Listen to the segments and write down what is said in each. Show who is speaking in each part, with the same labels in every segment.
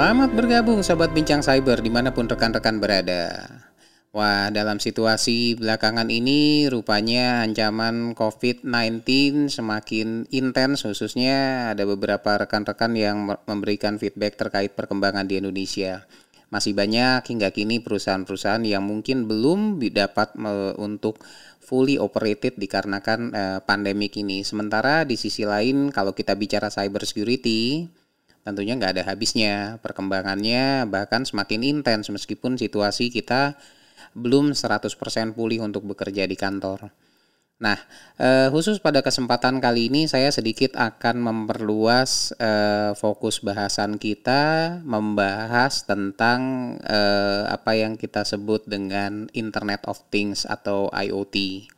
Speaker 1: Selamat bergabung Sobat Bincang Cyber di mana pun rekan-rekan berada. Wah, dalam situasi belakangan ini rupanya ancaman COVID-19 semakin intens khususnya ada beberapa rekan-rekan yang memberikan feedback terkait perkembangan di Indonesia. Masih banyak hingga kini perusahaan-perusahaan yang mungkin belum dapat untuk fully operated dikarenakan uh, pandemik ini. Sementara di sisi lain kalau kita bicara cyber security, tentunya nggak ada habisnya perkembangannya bahkan semakin intens meskipun situasi kita belum 100% pulih untuk bekerja di kantor. Nah, eh, khusus pada kesempatan kali ini saya sedikit akan memperluas eh, fokus bahasan kita membahas tentang eh, apa yang kita sebut dengan Internet of Things atau IoT.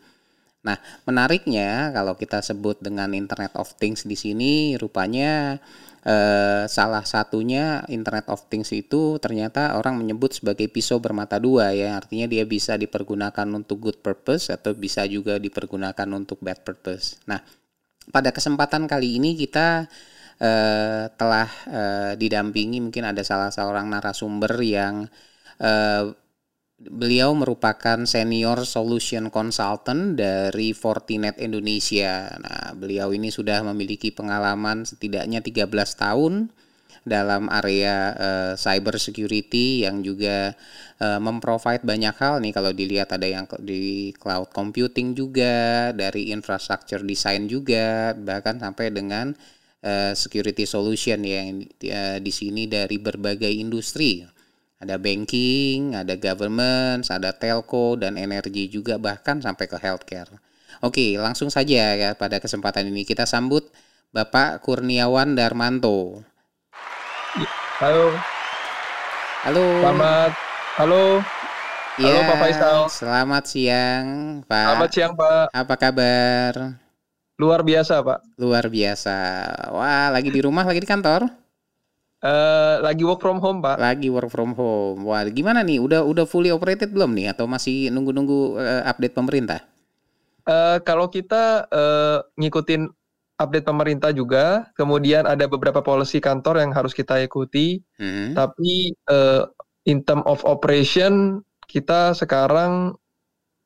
Speaker 1: Nah, menariknya kalau kita sebut dengan Internet of Things di sini rupanya eh, salah satunya Internet of Things itu ternyata orang menyebut sebagai pisau bermata dua ya artinya dia bisa dipergunakan untuk good purpose atau bisa juga dipergunakan untuk bad purpose. Nah pada kesempatan kali ini kita eh, telah eh, didampingi mungkin ada salah seorang narasumber yang eh, Beliau merupakan senior solution consultant dari Fortinet Indonesia. Nah, beliau ini sudah memiliki pengalaman setidaknya 13 tahun dalam area uh, cyber security yang juga uh, memprovide banyak hal nih kalau dilihat ada yang di cloud computing juga, dari infrastructure design juga, bahkan sampai dengan uh, security solution yang uh, di sini dari berbagai industri ada banking, ada government, ada telco dan energi juga bahkan sampai ke healthcare. Oke, langsung saja ya pada kesempatan ini kita sambut Bapak Kurniawan Darmanto.
Speaker 2: Halo.
Speaker 1: Halo.
Speaker 2: Selamat. Halo.
Speaker 1: Ya, Halo Pak Faisal. Selamat siang, Pak.
Speaker 2: Selamat siang, Pak.
Speaker 1: Apa kabar?
Speaker 2: Luar biasa, Pak.
Speaker 1: Luar biasa. Wah, lagi di rumah, lagi di kantor?
Speaker 2: Uh, lagi work from home pak.
Speaker 1: Lagi work from home. Wah gimana nih? Udah udah fully operated belum nih? Atau masih nunggu-nunggu uh, update pemerintah?
Speaker 2: Uh, kalau kita uh, ngikutin update pemerintah juga, kemudian ada beberapa policy kantor yang harus kita ikuti. Hmm. Tapi uh, in term of operation kita sekarang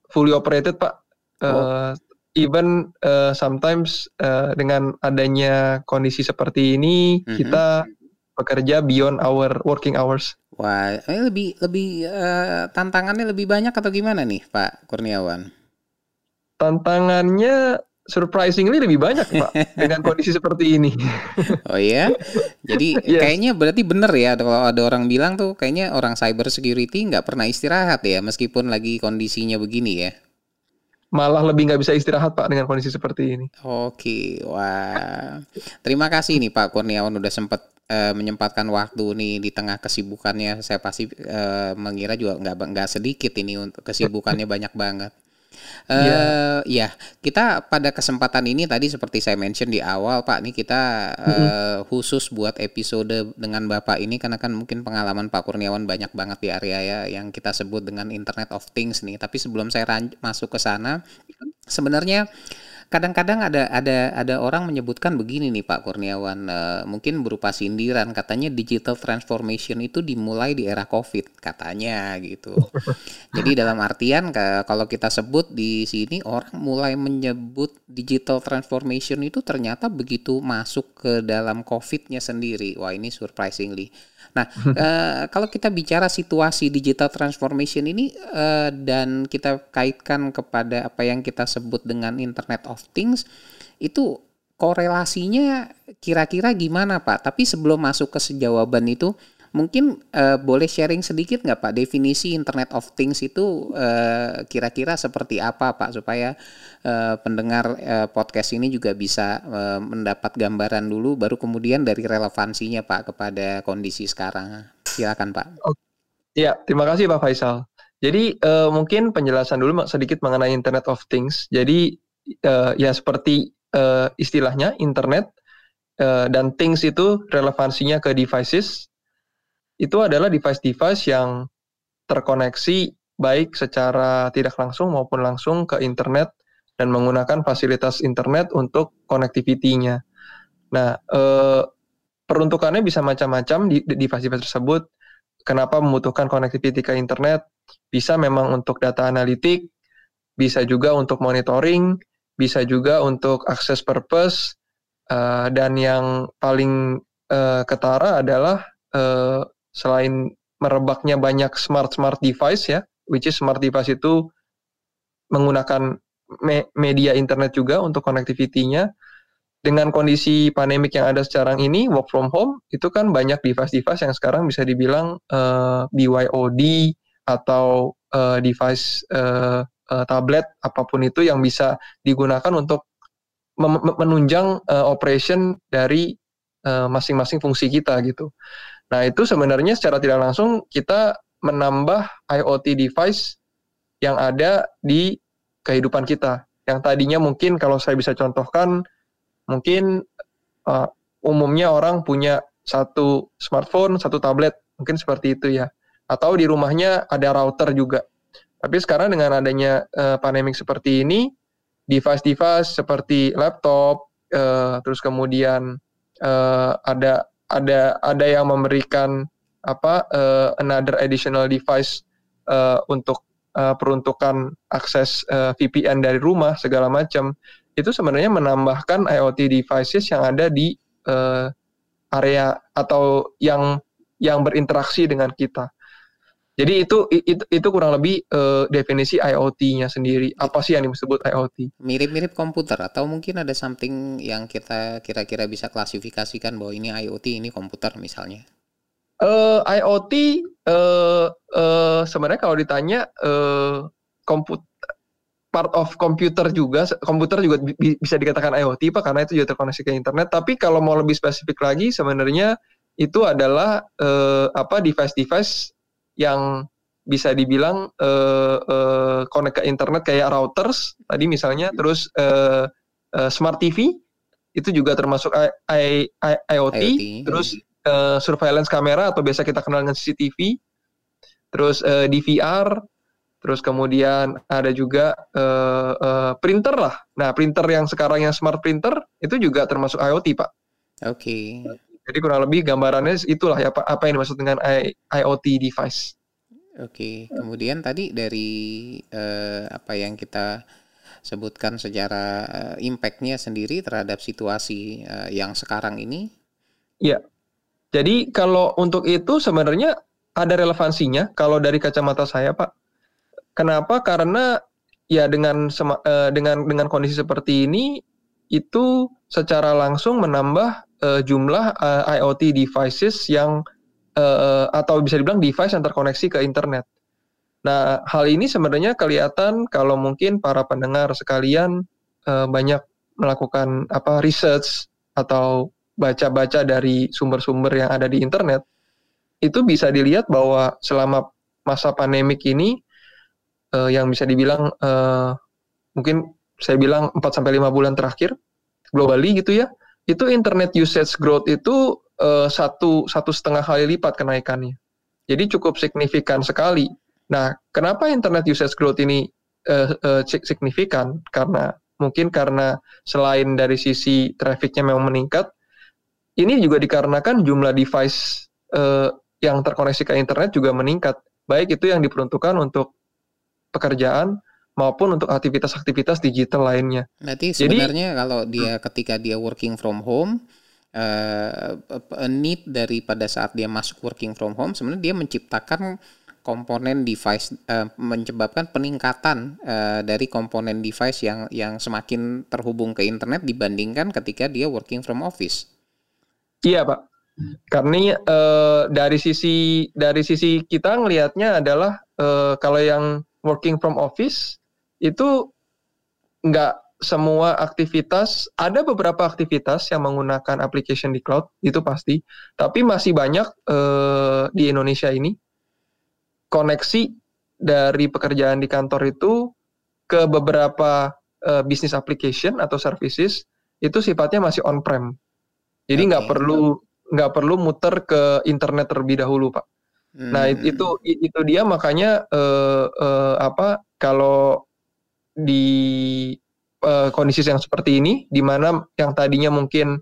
Speaker 2: fully operated pak. Uh, oh. Even uh, sometimes uh, dengan adanya kondisi seperti ini, -hmm. kita bekerja beyond our working hours.
Speaker 1: Wah, ini lebih lebih uh, tantangannya lebih banyak atau gimana nih, Pak Kurniawan?
Speaker 2: Tantangannya surprisingly lebih banyak, Pak, dengan kondisi seperti ini.
Speaker 1: oh iya, jadi yes. kayaknya berarti benar ya kalau ada orang bilang tuh kayaknya orang cyber security nggak pernah istirahat ya, meskipun lagi kondisinya begini ya
Speaker 2: malah lebih nggak bisa istirahat Pak dengan kondisi seperti ini.
Speaker 1: Oke, wah. Terima kasih nih Pak Kurniawan udah sempat uh, menyempatkan waktu nih di tengah kesibukannya. Saya pasti uh, mengira juga nggak nggak sedikit ini untuk kesibukannya banyak banget. Uh, yeah. ya, kita pada kesempatan ini tadi seperti saya mention di awal, Pak, nih kita uh, khusus buat episode dengan Bapak ini karena kan mungkin pengalaman Pak Kurniawan banyak banget di area ya yang kita sebut dengan Internet of Things nih. Tapi sebelum saya masuk ke sana, sebenarnya kadang-kadang ada ada ada orang menyebutkan begini nih Pak Kurniawan uh, mungkin berupa sindiran katanya digital transformation itu dimulai di era Covid katanya gitu. Jadi dalam artian kalau kita sebut di sini orang mulai menyebut digital transformation itu ternyata begitu masuk ke dalam Covid-nya sendiri. Wah, ini surprisingly Nah, uh, kalau kita bicara situasi digital transformation ini uh, dan kita kaitkan kepada apa yang kita sebut dengan Internet of Things, itu korelasinya kira-kira gimana Pak? Tapi sebelum masuk ke sejawaban itu, Mungkin uh, boleh sharing sedikit nggak Pak definisi Internet of Things itu eh, kira-kira seperti apa Pak supaya uh, pendengar uh, podcast ini juga bisa uh, mendapat gambaran dulu baru kemudian dari relevansinya Pak kepada kondisi sekarang. Silakan Pak.
Speaker 2: Iya, terima kasih Pak Faisal. Jadi uh, mungkin penjelasan dulu sedikit mengenai Internet of Things. Jadi uh, ya seperti uh, istilahnya internet uh, dan things itu relevansinya ke devices itu adalah device-device yang terkoneksi baik secara tidak langsung maupun langsung ke internet dan menggunakan fasilitas internet untuk connectivity-nya. Nah, eh, peruntukannya bisa macam-macam di device-device tersebut. Kenapa membutuhkan connectivity ke internet? Bisa memang untuk data analitik, bisa juga untuk monitoring, bisa juga untuk access purpose, uh, dan yang paling uh, ketara adalah uh, selain merebaknya banyak smart smart device ya, which is smart device itu menggunakan me media internet juga untuk connectivity-nya, dengan kondisi pandemik yang ada sekarang ini work from home itu kan banyak device-device yang sekarang bisa dibilang uh, eh, BYOD atau uh, device uh, uh, tablet apa pun itu yang bisa digunakan untuk menunjang uh, operation dari masing-masing uh, fungsi kita gitu. Nah itu sebenarnya secara tidak langsung kita menambah IoT device yang ada di kehidupan kita. Yang tadinya mungkin kalau saya bisa contohkan mungkin uh, umumnya orang punya satu smartphone, satu tablet, mungkin seperti itu ya. Atau di rumahnya ada router juga. Tapi sekarang dengan adanya uh, pandemik seperti ini, device-device seperti laptop, uh, terus kemudian uh, ada ada ada yang memberikan apa uh, another additional device uh, untuk uh, peruntukan akses uh, VPN dari rumah segala macam itu sebenarnya menambahkan IoT devices yang ada di uh, area atau yang yang berinteraksi dengan kita. Jadi itu itu, itu kurang lebih uh, definisi IoT-nya sendiri. Apa sih yang disebut IoT?
Speaker 1: Mirip-mirip komputer atau mungkin ada something yang kita kira-kira bisa klasifikasikan bahwa ini IoT, ini komputer misalnya.
Speaker 2: Uh, IoT uh, uh, sebenarnya kalau ditanya uh, komputer part of komputer juga komputer juga bi bisa dikatakan IoT pak karena itu juga terkoneksi ke internet tapi kalau mau lebih spesifik lagi sebenarnya itu adalah uh, apa device-device yang bisa dibilang uh, uh, connect ke internet kayak routers tadi misalnya terus uh, uh, smart TV itu juga termasuk I, I, I, IoT, IoT terus uh, surveillance kamera atau biasa kita kenal dengan CCTV terus uh, DVR Terus kemudian ada juga uh, uh, printer lah. Nah, printer yang sekarang yang smart printer itu juga termasuk IoT, Pak.
Speaker 1: Oke. Okay.
Speaker 2: Jadi kurang lebih gambarannya itulah ya Pak, apa yang dimaksud dengan I, IoT device.
Speaker 1: Oke. Okay. Kemudian tadi dari uh, apa yang kita sebutkan secara uh, impact-nya sendiri terhadap situasi uh, yang sekarang ini?
Speaker 2: Iya. Jadi kalau untuk itu sebenarnya ada relevansinya kalau dari kacamata saya, Pak Kenapa? Karena ya dengan uh, dengan dengan kondisi seperti ini itu secara langsung menambah uh, jumlah uh, IoT devices yang uh, atau bisa dibilang device yang terkoneksi ke internet. Nah, hal ini sebenarnya kelihatan kalau mungkin para pendengar sekalian uh, banyak melakukan apa research atau baca-baca dari sumber-sumber yang ada di internet, itu bisa dilihat bahwa selama masa pandemik ini uh, yang bisa dibilang uh, mungkin saya bilang 4 sampai 5 bulan terakhir globally gitu ya. Itu internet usage growth itu uh, satu satu setengah kali lipat kenaikannya. Jadi cukup signifikan sekali. Nah, kenapa internet usage growth ini uh, uh, signifikan? Karena mungkin karena selain dari sisi trafficnya memang meningkat, ini juga dikarenakan jumlah device uh, yang terkoneksi ke internet juga meningkat. Baik itu yang diperuntukkan untuk pekerjaan maupun untuk aktivitas-aktivitas digital lainnya.
Speaker 1: Berarti sebenarnya Jadi, kalau dia hmm. ketika dia working from home uh, need dari pada saat dia masuk working from home sebenarnya dia menciptakan komponen device uh, menyebabkan peningkatan uh, dari komponen device yang yang semakin terhubung ke internet dibandingkan ketika dia working from office.
Speaker 2: Iya, Pak. Karena uh, dari sisi dari sisi kita ngelihatnya adalah uh, kalau yang working from office itu nggak semua aktivitas ada beberapa aktivitas yang menggunakan application di cloud itu pasti tapi masih banyak uh, di Indonesia ini koneksi dari pekerjaan di kantor itu ke beberapa uh, bisnis application atau services itu sifatnya masih on prem jadi nggak okay. perlu nggak perlu muter ke internet terlebih dahulu pak Nah hmm. itu itu dia makanya uh, uh, apa kalau di uh, kondisi yang seperti ini, di mana yang tadinya mungkin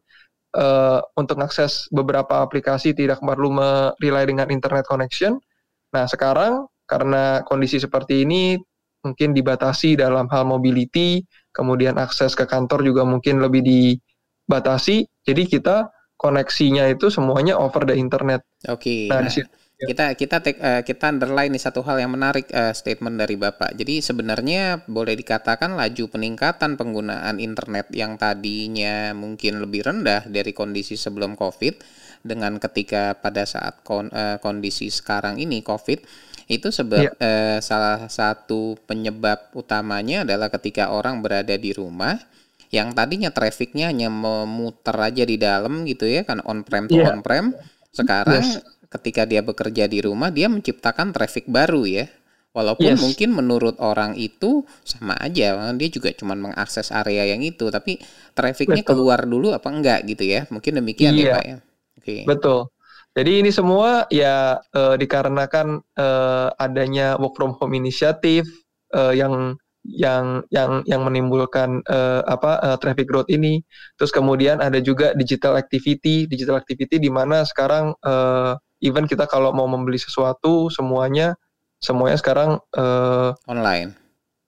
Speaker 2: uh, untuk akses beberapa aplikasi tidak perlu merely dengan internet connection. Nah, sekarang karena kondisi seperti ini mungkin dibatasi dalam hal mobility, kemudian akses ke kantor juga mungkin lebih dibatasi. Jadi kita koneksinya itu semuanya over the internet.
Speaker 1: Oke. Okay. Nah, nah. Kita kita take, uh, kita underline nih satu hal yang menarik uh, statement dari Bapak. Jadi sebenarnya boleh dikatakan laju peningkatan penggunaan internet yang tadinya mungkin lebih rendah dari kondisi sebelum Covid dengan ketika pada saat kon, uh, kondisi sekarang ini Covid itu sebab ya. uh, salah satu penyebab utamanya adalah ketika orang berada di rumah yang tadinya trafficnya hanya memutar aja di dalam gitu ya kan on prem to yeah. on prem sekarang yes ketika dia bekerja di rumah dia menciptakan traffic baru ya. Walaupun yes. mungkin menurut orang itu sama aja, dia juga cuma mengakses area yang itu, tapi trafficnya keluar dulu apa enggak gitu ya? Mungkin demikian ya, iya. ya Pak ya.
Speaker 2: Okay. Betul. Jadi ini semua ya uh, dikarenakan uh, adanya work from home inisiatif uh, yang yang yang yang menimbulkan uh, apa uh, traffic growth ini. Terus kemudian ada juga digital activity, digital activity di mana sekarang uh, even kita kalau mau membeli sesuatu semuanya semuanya sekarang uh,
Speaker 1: online.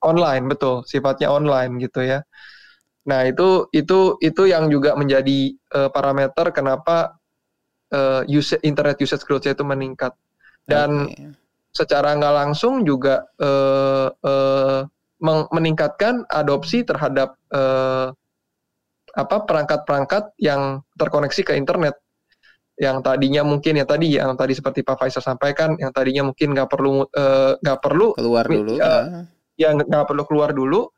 Speaker 2: online betul. Sifatnya online gitu ya. Nah itu itu itu yang juga menjadi uh, parameter kenapa uh, usage, internet usage growth itu meningkat. Dan okay. secara nggak langsung juga uh, uh, meningkatkan adopsi terhadap uh, apa perangkat-perangkat yang terkoneksi ke internet yang tadinya mungkin ya tadi yang tadi seperti Pak Faisal sampaikan yang tadinya mungkin nggak perlu eh, nggak uh, perlu
Speaker 1: keluar dulu uh,
Speaker 2: ya nggak perlu keluar dulu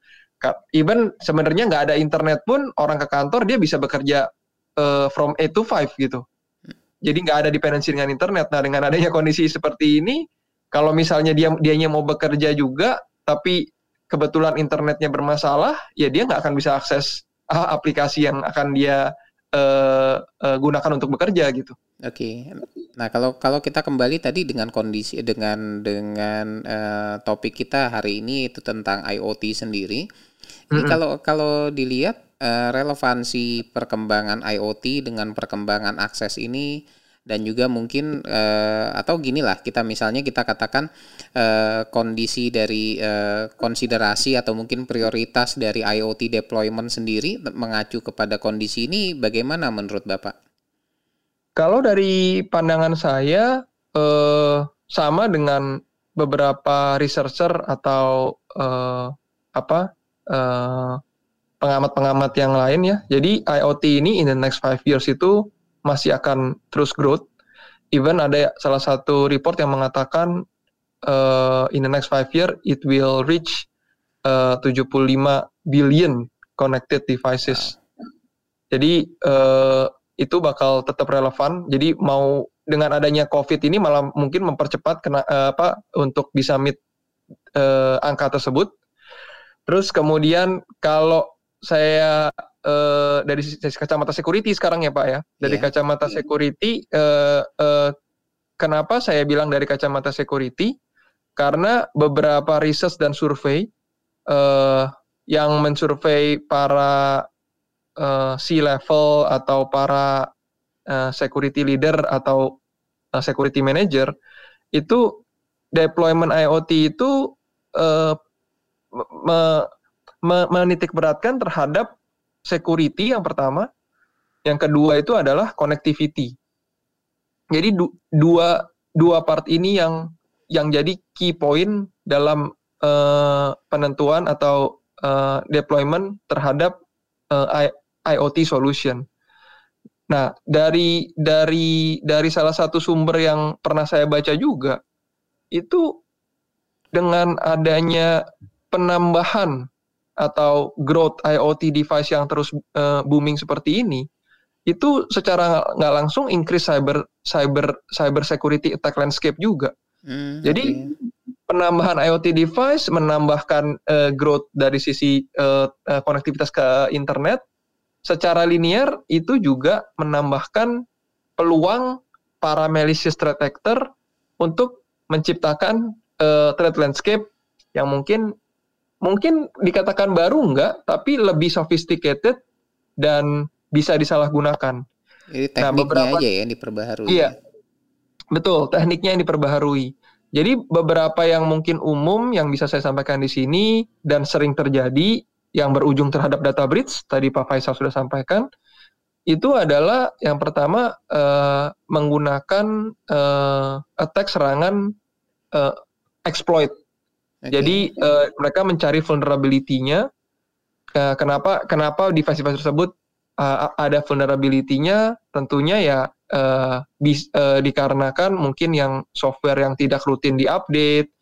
Speaker 2: even sebenarnya nggak ada internet pun orang ke kantor dia bisa bekerja uh, from 8 to 5 gitu. Jadi nggak ada dependensi dengan internet. Nah dengan adanya kondisi seperti ini kalau misalnya dia dianya mau bekerja juga tapi kebetulan internetnya bermasalah ya dia nggak akan bisa akses uh, aplikasi yang akan dia uh, uh, gunakan untuk bekerja gitu.
Speaker 1: Oke. Okay. Nah, kalau kalau kita kembali tadi dengan kondisi dengan dengan uh, topik kita hari ini itu tentang IoT sendiri. Ini mm -hmm. kalau kalau dilihat uh, relevansi perkembangan IoT dengan perkembangan akses ini dan juga mungkin uh, atau gini lah kita misalnya kita katakan uh, kondisi dari uh, konsiderasi atau mungkin prioritas dari IoT deployment sendiri mengacu kepada kondisi ini bagaimana menurut Bapak?
Speaker 2: Kalau dari pandangan saya uh, sama dengan beberapa researcher atau uh, apa pengamat-pengamat yang lain ya. Jadi IoT ini in the next five years itu masih akan terus growth. Even ada salah satu report yang mengatakan uh, in the next five year it will reach uh, 75 billion connected devices. Jadi uh, itu bakal tetap relevan. Jadi mau dengan adanya COVID ini malah mungkin mempercepat kena uh, apa untuk bisa meet uh, angka tersebut. Terus kemudian kalau saya uh, dari kacamata security sekarang ya Pak ya. Dari yeah. kacamata security, uh, uh, kenapa saya bilang dari kacamata security? Karena beberapa riset dan survei uh, yang mensurvei para uh, C-level atau para uh, security leader atau uh, security manager itu deployment IoT itu uh, me, me, menitik beratkan terhadap security yang pertama, yang kedua itu adalah connectivity. Jadi du dua dua part ini yang yang jadi key point dalam uh, penentuan atau uh, deployment terhadap uh, IoT solution. Nah, dari dari dari salah satu sumber yang pernah saya baca juga itu dengan adanya penambahan atau growth IoT device yang terus uh, booming seperti ini itu secara nggak langsung increase cyber cyber cyber security attack landscape juga. Hmm, Jadi okay. penambahan IoT device menambahkan uh, growth dari sisi uh, uh, konektivitas ke internet secara linear itu juga menambahkan peluang para malicious threat actor untuk menciptakan uh, threat landscape yang mungkin mungkin dikatakan baru enggak, tapi lebih sophisticated dan bisa disalahgunakan.
Speaker 1: Jadi nah, tekniknya nah, beberapa, aja ya yang diperbaharui.
Speaker 2: Iya, betul. Tekniknya yang diperbaharui. Jadi beberapa yang mungkin umum yang bisa saya sampaikan di sini dan sering terjadi yang berujung terhadap data breach tadi Pak Faisal sudah sampaikan itu adalah yang pertama uh, menggunakan uh, attack serangan uh, exploit. Okay. Jadi uh, mereka mencari vulnerability-nya. Uh, kenapa kenapa device-device tersebut uh, ada vulnerability-nya? Tentunya ya uh, bis, uh, dikarenakan mungkin yang software yang tidak rutin diupdate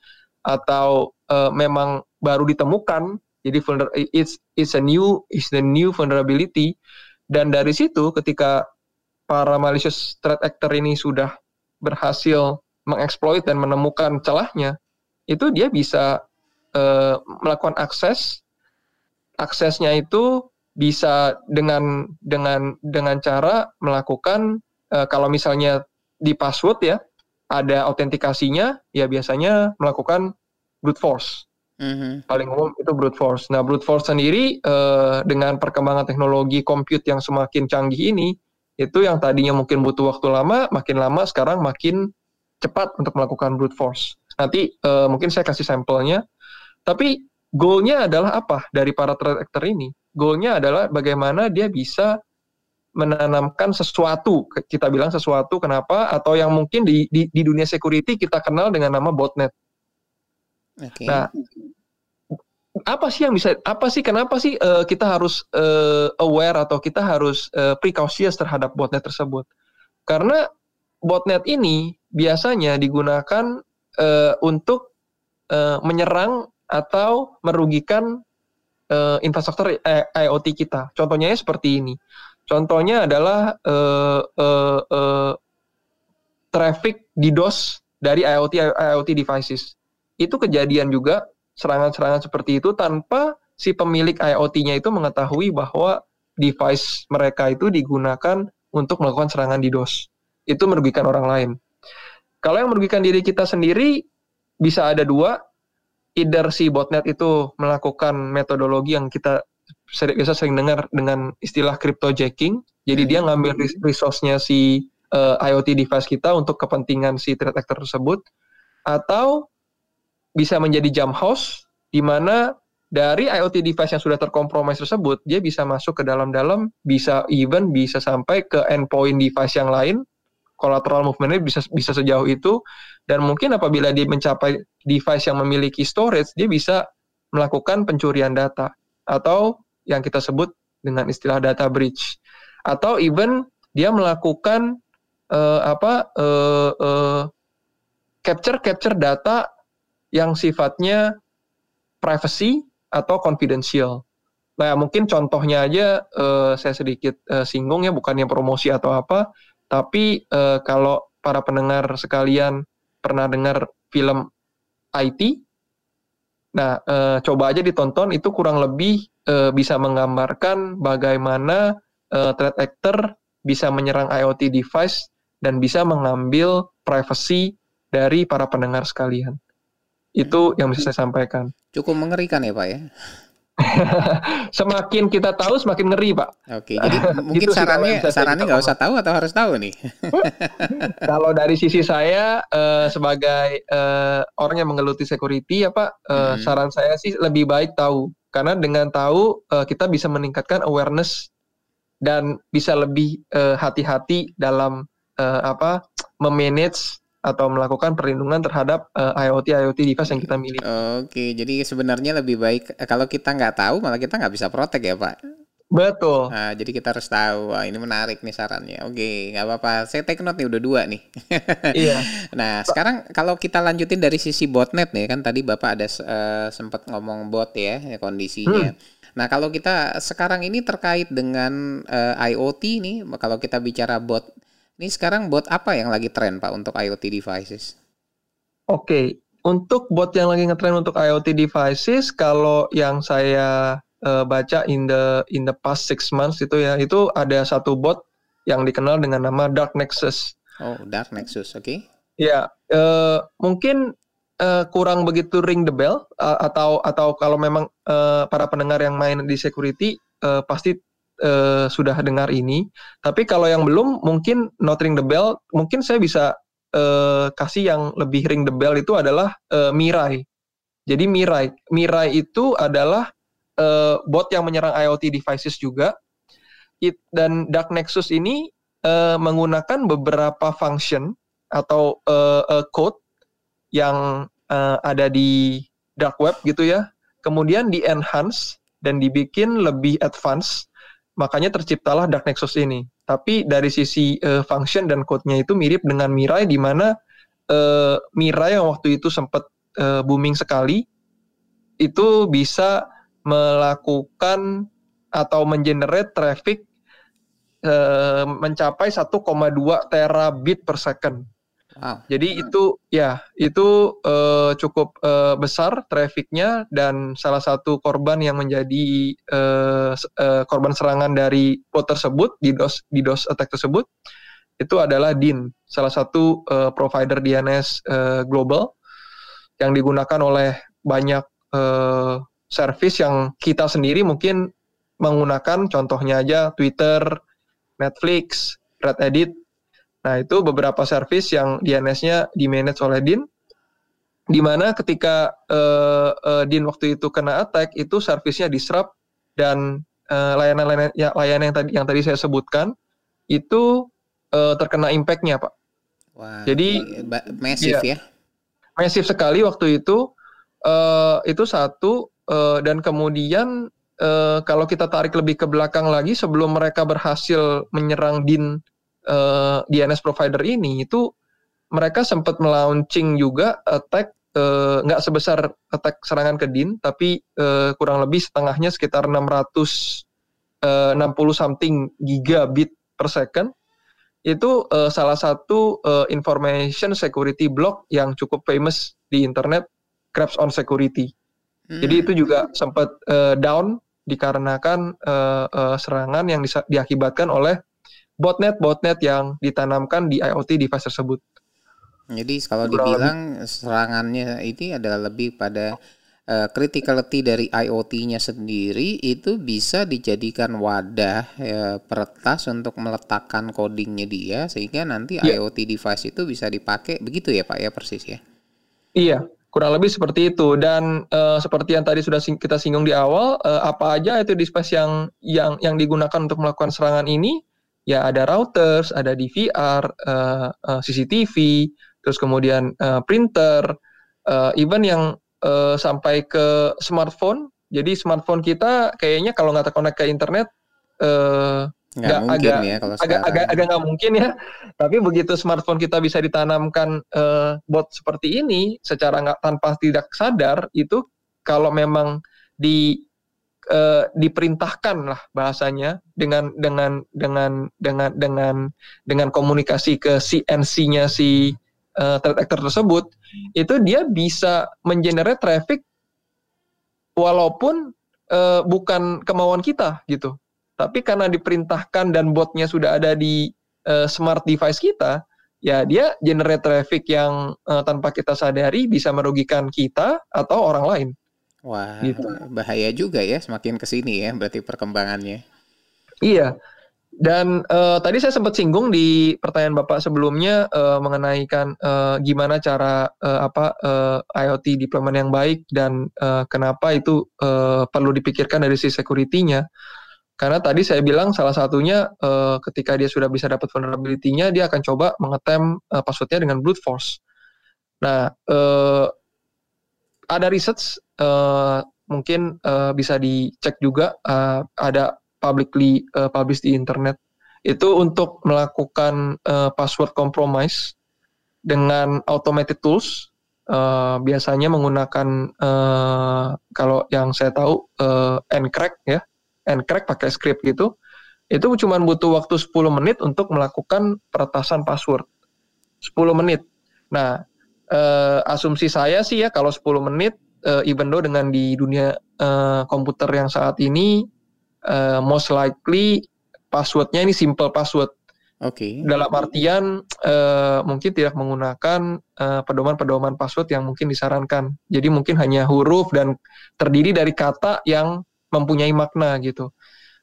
Speaker 2: atau uh, memang baru ditemukan. Jadi it's it's a new it's the new vulnerability dan dari situ ketika para malicious threat actor ini sudah berhasil mengeksploit dan menemukan celahnya, itu dia bisa uh, melakukan akses. Aksesnya itu bisa dengan dengan dengan cara melakukan uh, kalau misalnya di password ya ada autentikasinya ya biasanya melakukan brute force Mm-hmm. Paling umum itu brute force. Nah, brute force sendiri uh, dengan perkembangan teknologi compute yang semakin canggih ini, itu yang tadinya mungkin butuh waktu lama, makin lama sekarang makin cepat untuk melakukan brute force. Nanti uh, mungkin saya kasih sampelnya. Tapi goalnya adalah apa dari para actor ini? Goalnya adalah bagaimana dia bisa menanamkan sesuatu, kita bilang sesuatu, kenapa? Atau yang mungkin di, di, di dunia security kita kenal dengan nama botnet. Okay. Nah, apa sih yang bisa apa sih kenapa sih uh, kita harus uh, aware atau kita harus uh, precautious terhadap botnet tersebut? Karena botnet ini biasanya digunakan uh, untuk uh, menyerang atau merugikan uh, infrastruktur IoT kita. Contohnya seperti ini. Contohnya adalah uh, uh, uh, traffic DDoS dari IoT IoT devices itu kejadian juga serangan-serangan seperti itu tanpa si pemilik IoT-nya itu mengetahui bahwa device mereka itu digunakan untuk melakukan serangan DDoS. Itu merugikan orang lain. Kalau yang merugikan diri kita sendiri bisa ada dua, either si botnet itu melakukan metodologi yang kita biasa sering dengar dengan istilah cryptojacking. Jadi dia ngambil resource-nya si uh, IoT device kita untuk kepentingan si threat actor tersebut. Atau bisa menjadi jump house di mana dari IoT device yang sudah terkompromis tersebut dia bisa masuk ke dalam-dalam bisa even bisa sampai ke endpoint device yang lain collateral movementnya bisa bisa sejauh itu dan mungkin apabila dia mencapai device yang memiliki storage dia bisa melakukan pencurian data atau yang kita sebut dengan istilah data breach atau even dia melakukan uh, apa uh, uh, capture capture data yang sifatnya privacy atau confidential. Nah, mungkin contohnya aja uh, saya sedikit uh, singgung ya, bukannya promosi atau apa, tapi uh, kalau para pendengar sekalian pernah dengar film IT, nah uh, coba aja ditonton itu kurang lebih uh, bisa menggambarkan bagaimana uh, threat actor bisa menyerang IoT device dan bisa mengambil privacy dari para pendengar sekalian. Itu yang bisa saya sampaikan.
Speaker 1: Cukup mengerikan ya Pak ya.
Speaker 2: semakin kita tahu semakin ngeri pak.
Speaker 1: Oke, jadi mungkin sarannya sarannya nggak usah tahu atau harus tahu nih.
Speaker 2: Kalau dari sisi saya uh, sebagai uh, orang yang menggeluti security ya pak, uh, hmm. saran saya sih lebih baik tahu karena dengan tahu uh, kita bisa meningkatkan awareness dan bisa lebih hati-hati uh, dalam uh, apa memanage atau melakukan perlindungan terhadap uh, IoT IoT device yang kita miliki.
Speaker 1: Oke, jadi sebenarnya lebih baik eh, kalau kita nggak tahu malah kita nggak bisa protek ya Pak.
Speaker 2: Betul.
Speaker 1: Nah, jadi kita harus tahu. Wah, ini menarik nih sarannya. Oke, nggak apa-apa. Saya take note nih udah dua nih. iya. Nah, sekarang kalau kita lanjutin dari sisi botnet nih kan tadi Bapak ada uh, sempat ngomong bot ya kondisinya. Hmm. Nah, kalau kita sekarang ini terkait dengan uh, IoT nih, kalau kita bicara bot ini sekarang bot apa yang lagi tren Pak untuk IoT devices?
Speaker 2: Oke, okay. untuk bot yang lagi ngetren untuk IoT devices, kalau yang saya uh, baca in the in the past six months itu ya, itu ada satu bot yang dikenal dengan nama Dark Nexus.
Speaker 1: Oh, Dark Nexus, oke? Okay.
Speaker 2: Ya, uh, mungkin uh, kurang begitu ring the bell uh, atau atau kalau memang uh, para pendengar yang main di security uh, pasti uh, sudah dengar ini. Tapi kalau yang belum, mungkin not ring the bell, mungkin saya bisa uh, kasih yang lebih ring the bell itu adalah uh, Mirai. Jadi Mirai, Mirai itu adalah uh, bot yang menyerang IoT devices juga. It, dan Dark Nexus ini uh, menggunakan beberapa function atau uh, uh, code yang uh, ada di dark web gitu ya. Kemudian di enhance dan dibikin lebih advance. Makanya terciptalah Dark Nexus ini. Tapi dari sisi uh, function dan code-nya itu mirip dengan Mirai di mana uh, Mirai yang waktu itu sempat uh, booming sekali itu bisa melakukan atau mengenerate traffic uh, mencapai 1,2 terabit per second. Wow. Jadi itu ya itu uh, cukup uh, besar trafficnya dan salah satu korban yang menjadi uh, uh, korban serangan dari bot tersebut di dos di dos attack tersebut itu adalah DIN salah satu uh, provider DNS uh, global yang digunakan oleh banyak uh, service yang kita sendiri mungkin menggunakan contohnya aja Twitter, Netflix, Reddit Nah, itu beberapa service yang DNS-nya di-manage oleh DIN, di mana ketika uh, uh, DIN waktu itu kena attack, itu service-nya disrupt, dan layanan-layanan uh, ya, layanan yang tadi, yang tadi saya sebutkan, itu uh, terkena impact-nya, Pak.
Speaker 1: Wah, Jadi, massive ya, ya?
Speaker 2: Massive sekali waktu itu, uh, itu satu, uh, dan kemudian uh, kalau kita tarik lebih ke belakang lagi, sebelum mereka berhasil menyerang DIN uh, eh, DNS provider ini itu mereka sempat melaunching juga attack eh, nggak uh, sebesar attack serangan ke DIN tapi uh, kurang lebih setengahnya sekitar 660 uh, something gigabit per second itu uh, salah satu uh, information security block yang cukup famous di internet Crabs on Security. Hmm. Jadi itu juga sempat uh, down dikarenakan uh, uh, serangan yang diakibatkan oleh botnet-botnet yang ditanamkan di IoT device tersebut.
Speaker 1: Jadi kalau dibilang serangannya ini adalah lebih pada uh, criticality dari IoT-nya sendiri itu bisa dijadikan wadah ya, peretas untuk meletakkan codingnya dia sehingga nanti yeah. IoT device itu bisa dipakai begitu ya Pak ya persis ya.
Speaker 2: Iya, kurang lebih seperti itu dan uh, seperti yang tadi sudah sing kita singgung di awal uh, apa aja itu device yang yang yang digunakan untuk melakukan serangan ini ya ada routers, ada DVR, uh, uh, CCTV, terus kemudian uh, printer, uh, even yang uh, sampai ke smartphone. Jadi smartphone kita kayaknya kalau nggak terkonek ke internet uh,
Speaker 1: nggak mungkin agak, ya kalau
Speaker 2: agak agak agak nggak mungkin ya. Tapi begitu smartphone kita bisa ditanamkan uh, bot seperti ini secara nggak tanpa tidak sadar itu kalau memang di uh, diperintahkan lah bahasanya dengan dengan dengan dengan dengan dengan komunikasi ke CNC-nya si uh, threat actor tersebut itu dia bisa mengenerate traffic walaupun uh, bukan kemauan kita gitu. Tapi karena diperintahkan dan botnya sudah ada di uh, smart device kita ya dia generate traffic yang uh, tanpa kita sadari bisa merugikan kita atau orang lain
Speaker 1: Wah, gitu. bahaya juga ya semakin ke sini ya berarti perkembangannya.
Speaker 2: Iya. Dan uh, tadi saya sempat singgung di pertanyaan Bapak sebelumnya uh, mengenai kan uh, gimana cara uh, apa uh, IoT deployment yang baik dan uh, kenapa itu uh, perlu dipikirkan dari sisi security-nya. Karena tadi saya bilang salah satunya uh, ketika dia sudah bisa dapat vulnerability-nya dia akan coba mengetem uh, passwordnya dengan brute force. Nah, uh, ada research uh, mungkin uh, bisa dicek juga uh, ada publicly uh, publish di internet. Itu untuk melakukan uh, password compromise dengan automated tools. Uh, biasanya menggunakan uh, kalau yang saya tahu uh, encrack ya. Encrack pakai script gitu. Itu cuma butuh waktu 10 menit untuk melakukan peretasan password. 10 menit. Nah uh, asumsi saya sih ya kalau 10 menit uh, even though dengan di dunia uh, komputer yang saat ini uh, most likely passwordnya ini simple password.
Speaker 1: Oke. Okay.
Speaker 2: Dalam artian uh, mungkin tidak menggunakan pedoman-pedoman uh, password yang mungkin disarankan. Jadi mungkin hanya huruf dan terdiri dari kata yang mempunyai makna gitu.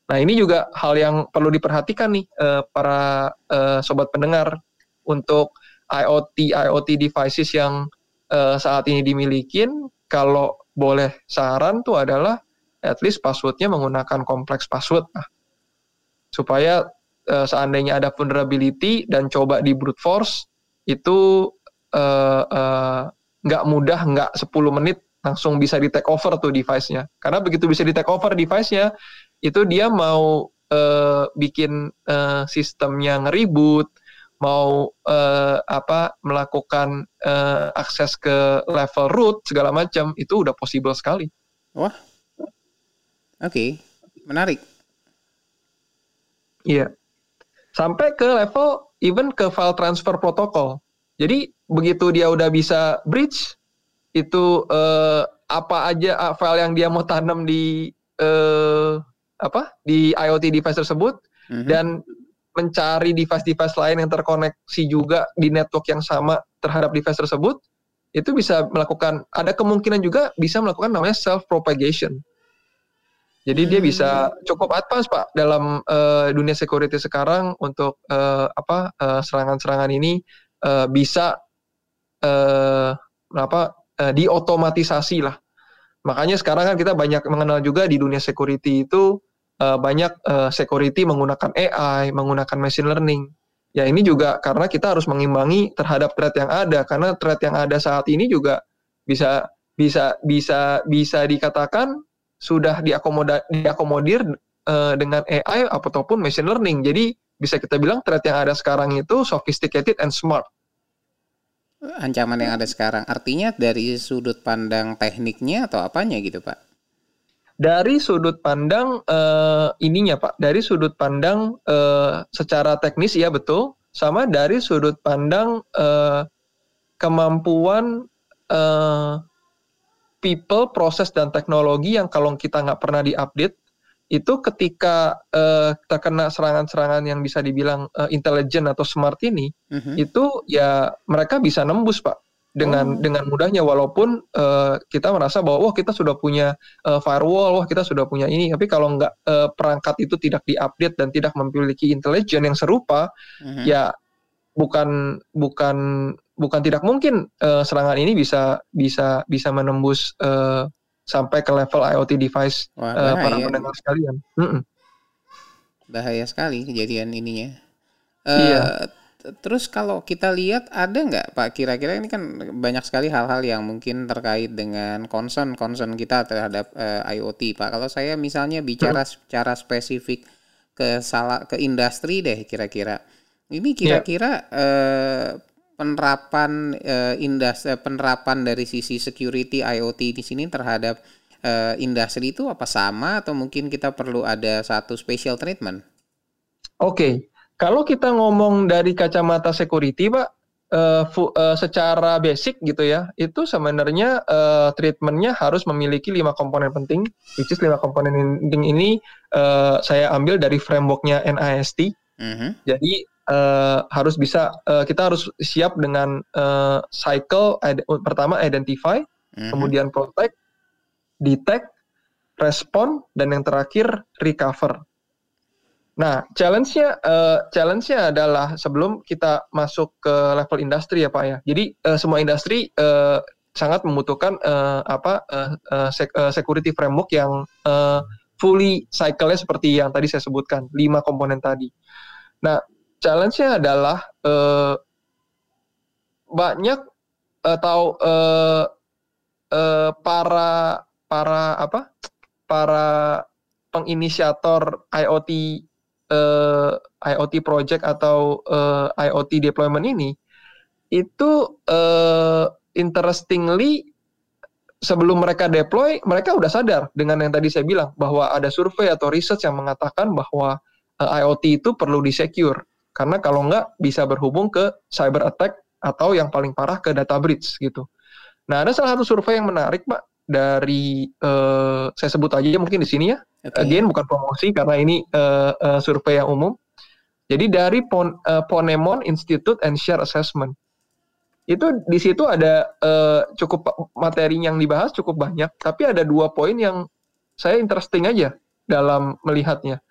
Speaker 2: Nah ini juga hal yang perlu diperhatikan nih uh, para uh, sobat pendengar untuk IoT IoT devices yang uh, saat ini dimiliki. Kalau boleh saran tuh adalah at least passwordnya menggunakan kompleks password nah, supaya uh, seandainya ada vulnerability dan coba di brute force itu nggak uh, uh, mudah nggak 10 menit langsung bisa di take over tuh device-nya karena begitu bisa di take over device-nya itu dia mau uh, bikin uh, sistemnya ngeribut mau uh, apa melakukan uh, akses ke level root segala macam itu udah possible sekali.
Speaker 1: Wah, oke, okay. menarik.
Speaker 2: Iya, sampai ke level even ke file transfer protokol. Jadi begitu dia udah bisa bridge itu uh, apa aja file yang dia mau tanam di uh, apa di IoT device tersebut mm -hmm. dan mencari device-device lain yang terkoneksi juga di network yang sama terhadap device tersebut, itu bisa melakukan ada kemungkinan juga bisa melakukan namanya self propagation. Jadi hmm. dia bisa cukup advance pak dalam uh, dunia security sekarang untuk uh, apa uh, serangan-serangan ini uh, bisa uh, apa uh, diotomatisasi lah. Makanya sekarang kan kita banyak mengenal juga di dunia security itu uh, banyak uh, security menggunakan AI, menggunakan machine learning. Ya ini juga karena kita harus mengimbangi terhadap threat yang ada karena threat yang ada saat ini juga bisa bisa bisa bisa dikatakan sudah diakomoda, diakomodir uh, dengan AI ataupun machine learning. Jadi bisa kita bilang threat yang ada sekarang itu sophisticated and smart.
Speaker 1: Ancaman yang ada sekarang artinya dari sudut pandang tekniknya atau apanya gitu, Pak?
Speaker 2: Dari sudut pandang uh, ininya Pak, dari sudut pandang uh, secara teknis ya betul, sama dari sudut pandang uh, kemampuan uh, people, proses dan teknologi yang kalau kita nggak pernah diupdate itu ketika uh, terkena serangan-serangan yang bisa dibilang uh, intelijen atau smart ini, mm-hmm. itu ya mereka bisa nembus Pak dengan oh. dengan mudahnya walaupun uh, kita merasa bahwa wah kita sudah punya uh, firewall, wah kita sudah punya ini, tapi kalau nggak uh, perangkat itu tidak diupdate dan tidak memiliki intelijen yang serupa, mm-hmm. ya bukan bukan bukan tidak mungkin uh, serangan ini bisa bisa bisa menembus uh, sampai ke level IoT device wah, uh, para pendengar sekalian. Mm-mm.
Speaker 1: Bahaya sekali kejadian ininya. Uh, iya Terus kalau kita lihat ada nggak Pak kira-kira ini kan banyak sekali hal-hal yang mungkin terkait dengan concern concern kita terhadap uh, eh, IoT Pak. Kalau saya misalnya bicara hmm. secara spesifik ke salah ke industri deh kira-kira. Ini ya. kira-kira yeah. uh, penerapan uh, industri penerapan dari sisi security IoT di sini terhadap uh, industri itu apa sama atau mungkin kita perlu ada satu special treatment?
Speaker 2: Oke. Okay. Kalau kita ngomong dari kacamata security, Pak, uh, uh, secara basic gitu ya, itu sebenarnya uh, treatmentnya harus memiliki lima komponen penting, which is lima komponen penting ini uh, saya ambil dari frameworknya NIST. Mm -hmm. Jadi uh, harus bisa uh, kita harus siap dengan uh, cycle id pertama identify, mm -hmm. kemudian protect, detect, respond, dan yang terakhir recover. Nah, challenge-nya uh, challenge-nya adalah sebelum kita masuk ke level industri ya Pak ya. Jadi uh, semua industri uh, sangat membutuhkan uh, apa uh, security framework yang uh, fully cycle-nya seperti yang tadi saya sebutkan, lima komponen tadi. Nah, challenge-nya adalah uh, banyak atau uh, uh, para para apa? para penginisiator IoT uh, eh, IoT project atau uh, eh, IoT deployment ini itu uh, interestingly sebelum mereka deploy mereka udah sadar dengan yang tadi saya bilang bahwa ada survei atau research yang mengatakan bahwa uh, IoT itu perlu disecure karena kalau nggak bisa berhubung ke cyber attack atau yang paling parah ke data breach gitu. Nah ada salah satu survei yang menarik pak dari uh, saya sebut aja mungkin di sini ya. Okay. Again bukan promosi karena ini uh, uh, survei yang umum. Jadi dari Pon, uh, Ponemon Institute and Share Assessment itu di situ ada uh, cukup materi yang dibahas cukup banyak, tapi ada dua poin yang saya interesting aja dalam melihatnya.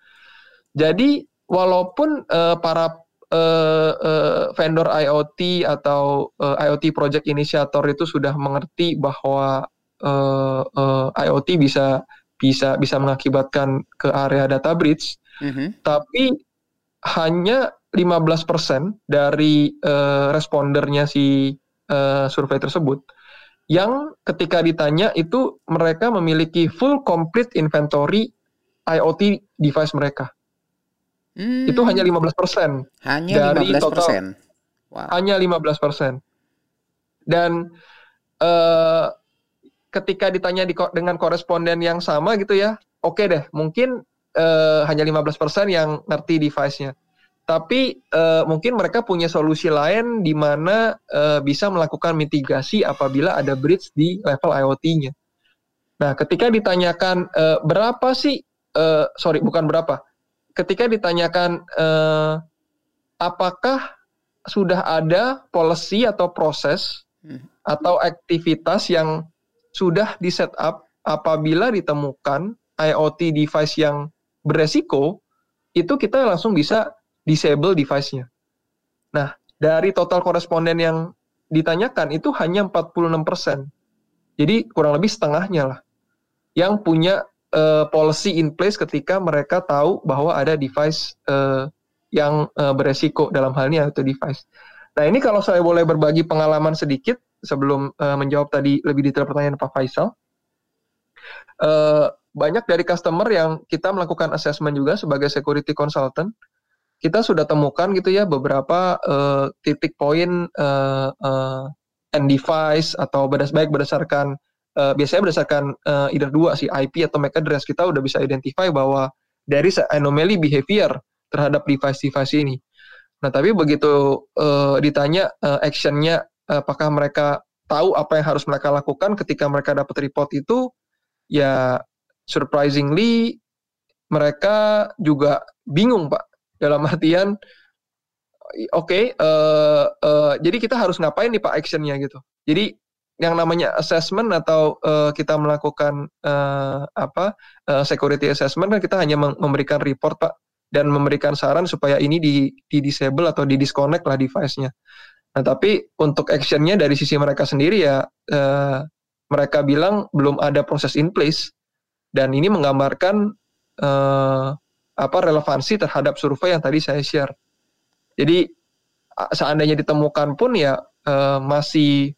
Speaker 2: Jadi walaupun uh, para uh, uh, vendor IoT atau uh, IoT project initiator itu sudah mengerti bahwa uh, uh, IoT bisa bisa bisa mengakibatkan ke area data breach, mm-hmm. tapi hanya 15% dari uh, respondernya si uh, survei tersebut yang ketika ditanya itu mereka memiliki full complete inventory IoT device mereka. Hmm. Itu hanya 15%
Speaker 1: hanya dari 15%. total.
Speaker 2: Wow. Hanya 15%. Dan uh, ketika ditanya di, dengan koresponden yang sama gitu ya, oke okay deh, mungkin uh, hanya 15% yang ngerti device-nya. Tapi uh, mungkin mereka punya solusi lain di mana uh, bisa melakukan mitigasi apabila ada breach di level IoT-nya. Nah, ketika ditanyakan uh, berapa sih, uh, sorry bukan berapa, ketika ditanyakan eh, apakah sudah ada policy atau proses hmm. atau aktivitas yang sudah di set up apabila ditemukan IoT device yang beresiko, itu kita langsung bisa disable device-nya. Nah, dari total koresponden yang ditanyakan itu hanya 46%. Jadi kurang lebih setengahnya lah yang punya uh, policy in place ketika mereka tahu bahwa ada device uh, yang uh, beresiko dalam hal ini atau device. Nah ini kalau saya boleh berbagi pengalaman sedikit sebelum uh, menjawab tadi lebih detail pertanyaan Pak Faisal. Uh, banyak dari customer yang kita melakukan assessment juga sebagai security consultant, kita sudah temukan gitu ya beberapa uh, titik poin uh, uh, end device atau berdas baik berdasarkan uh, biasanya berdasarkan uh, either dua sih IP atau MAC address kita udah bisa identify bahwa dari anomaly behavior terhadap device-device ini. Nah, tapi begitu uh, ditanya uh, actionnya apakah mereka tahu apa yang harus mereka lakukan ketika mereka dapat report itu, ya surprisingly mereka juga bingung pak. Dalam artian, oke, okay, uh, uh, jadi kita harus ngapain nih pak actionnya gitu. Jadi yang namanya assessment atau uh, kita melakukan uh, apa uh, security assessment kan kita hanya memberikan report pak dan memberikan saran supaya ini di, di disable atau di disconnect lah device-nya. Nah tapi untuk actionnya dari sisi mereka sendiri ya uh, mereka bilang belum ada proses in place dan ini menggambarkan uh, apa relevansi terhadap survei yang tadi saya share. Jadi seandainya ditemukan pun ya uh, masih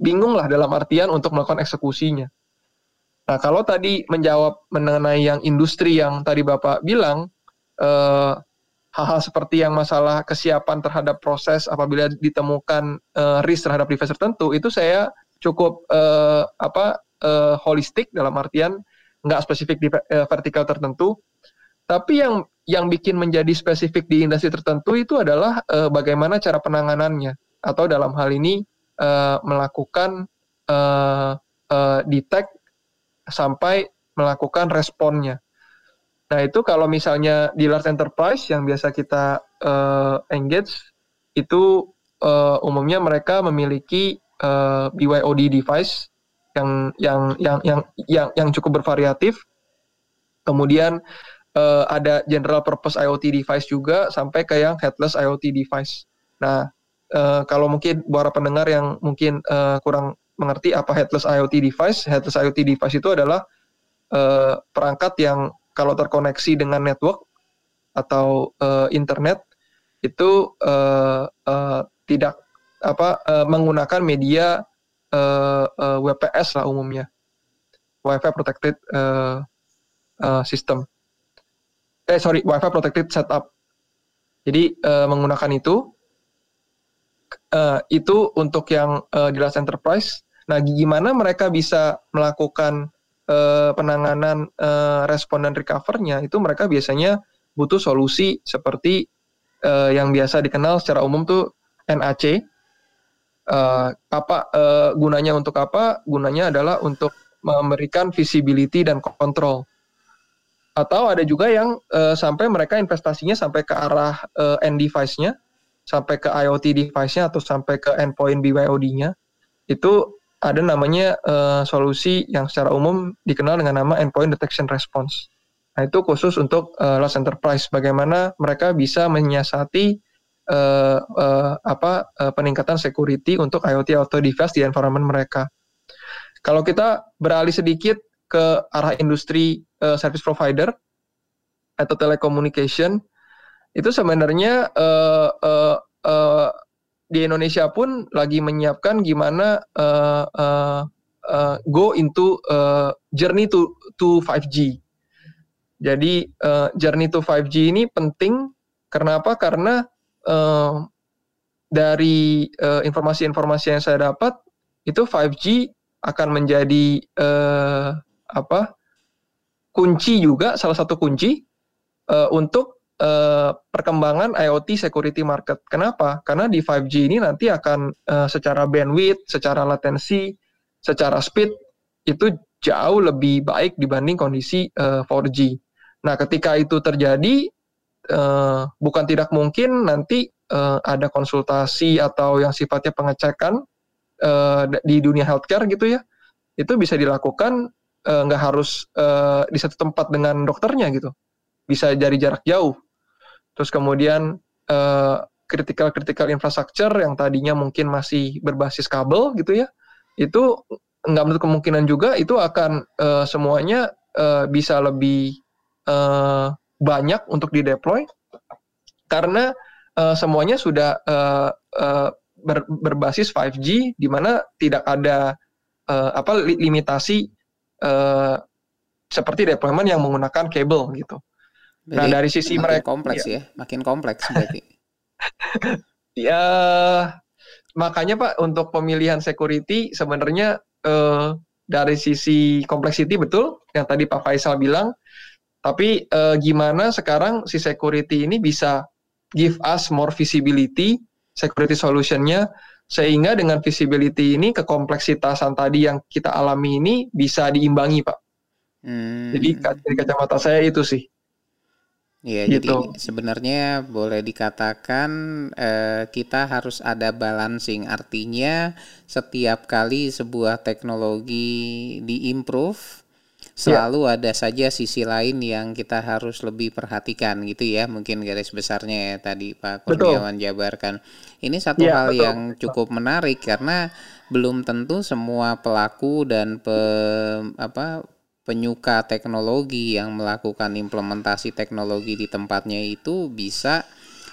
Speaker 2: bingung lah dalam artian untuk melakukan eksekusinya. Nah, kalau tadi menjawab mengenai yang industri yang tadi Bapak bilang, eh, hal-hal seperti yang masalah kesiapan terhadap proses apabila ditemukan eh, risk terhadap device tertentu, itu saya cukup eh, apa eh, holistik dalam artian nggak spesifik di eh, vertikal tertentu, tapi yang yang bikin menjadi spesifik di industri tertentu itu adalah eh, bagaimana cara penanganannya atau dalam hal ini uh, melakukan uh, uh, detect sampai melakukan responnya. Nah itu kalau misalnya di large enterprise yang biasa kita uh, engage itu uh, umumnya mereka memiliki uh, BYOD device yang yang yang yang yang yang cukup bervariatif. Kemudian uh, ada general purpose IoT device juga sampai ke yang headless IoT device. Nah, uh, kalau mungkin para pendengar yang mungkin uh, kurang mengerti apa headless IoT device, headless IoT device itu adalah uh, perangkat yang kalau terkoneksi dengan network atau uh, internet itu uh, uh, tidak apa uh, menggunakan media uh, uh, WPS lah umumnya, Wi-Fi protected uh, uh, system. Eh sorry, Wi-Fi protected setup. Jadi uh, menggunakan itu uh, itu untuk yang uh, di last enterprise. Nah, gimana mereka bisa melakukan uh, penanganan uh, respon dan recovernya? Itu mereka biasanya butuh solusi seperti uh, yang biasa dikenal secara umum tuh NAC. Uh, apa uh, gunanya untuk apa? Gunanya adalah untuk memberikan visibility dan control. Atau ada juga yang uh, sampai mereka investasinya sampai ke arah uh, end device-nya sampai ke IoT device-nya atau sampai ke endpoint BYOD-nya itu ada namanya uh, solusi yang secara umum dikenal dengan nama endpoint detection response. Nah, itu khusus untuk uh, large enterprise bagaimana mereka bisa menyiasati uh, uh, apa uh, peningkatan security untuk IoT auto device di environment mereka. Kalau kita beralih sedikit ke arah industri uh, service provider atau telecommunication itu sebenarnya uh, uh, uh, di Indonesia pun lagi menyiapkan gimana uh, uh, uh, go into uh, journey to to 5G. Jadi uh, journey to 5G ini penting karena apa? Karena uh, dari informasi-informasi uh, yang saya dapat itu 5G akan menjadi uh, apa? kunci juga salah satu kunci uh, untuk uh, perkembangan IoT security market. Kenapa? Karena di 5G ini nanti akan uh, secara bandwidth, secara latensi, secara speed itu jauh lebih baik dibanding kondisi uh, 4G. Nah, ketika itu terjadi, uh, bukan tidak mungkin nanti uh, ada konsultasi atau yang sifatnya pengecekan uh, di dunia healthcare gitu ya, itu bisa dilakukan nggak harus di satu tempat dengan dokternya gitu, bisa dari jarak jauh. Terus kemudian uh, critical critical infrastructure yang tadinya mungkin masih berbasis kabel gitu ya, itu nggak menutup kemungkinan juga itu akan uh, semuanya uh, bisa lebih uh, banyak untuk dideploy karena uh, semuanya sudah uh, uh, ber, berbasis 5G di mana tidak ada uh, apa limitasi uh, seperti deployment yang menggunakan kabel gitu.
Speaker 1: Nah, Jadi, nah dari sisi mereka kompleks ya, ya makin kompleks berarti.
Speaker 2: ya makanya Pak untuk pemilihan security sebenarnya uh, dari sisi complexity betul yang tadi Pak Faisal bilang tapi uh, gimana sekarang si security ini bisa give us more visibility security solutionnya sehingga dengan visibility ini kekompleksitasan tadi yang kita alami ini bisa diimbangi pak. Hmm. Jadi dari kacamata saya itu sih.
Speaker 1: Iya, gitu. jadi sebenarnya boleh dikatakan eh, kita harus ada balancing. Artinya setiap kali sebuah teknologi diimprove selalu ya. ada saja sisi lain yang kita harus lebih perhatikan gitu ya mungkin garis besarnya ya tadi Pak Kurniawan jabarkan ini satu ya, hal betul. yang cukup menarik karena belum tentu semua pelaku dan pe, apa penyuka teknologi yang melakukan implementasi teknologi di tempatnya itu bisa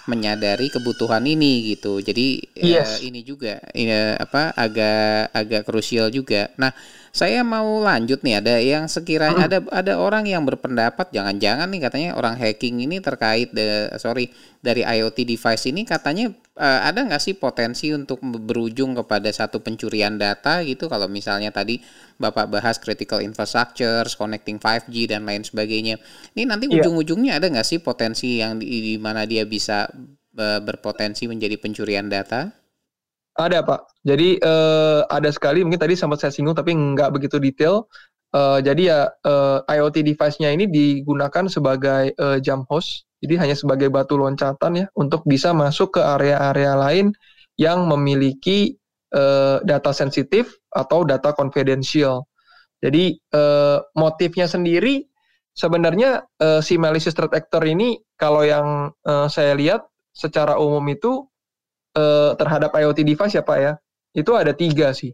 Speaker 1: menyadari kebutuhan ini gitu. Jadi yes. uh, ini juga ini apa agak agak krusial juga. Nah, saya mau lanjut nih ada yang sekiranya hmm. ada ada orang yang berpendapat jangan-jangan nih katanya orang hacking ini terkait de, sorry dari IoT device ini katanya uh, ada nggak sih potensi untuk berujung kepada satu pencurian data gitu kalau misalnya tadi Bapak bahas critical infrastructure, connecting 5G dan lain sebagainya. Ini nanti yeah. ujung-ujungnya ada nggak sih potensi yang di, di mana dia bisa uh, berpotensi menjadi pencurian data?
Speaker 2: Ada Pak. Jadi uh, ada sekali mungkin tadi sempat saya singgung tapi nggak begitu detail. Uh, jadi ya uh, IoT device-nya ini digunakan sebagai uh, jump host. Jadi hanya sebagai batu loncatan ya untuk bisa masuk ke area-area lain yang memiliki uh, data sensitif atau data confidential. Jadi uh, motifnya sendiri sebenarnya uh, si malicious threat actor ini kalau yang uh, saya lihat secara umum itu uh, terhadap IoT device ya Pak ya, itu ada tiga sih.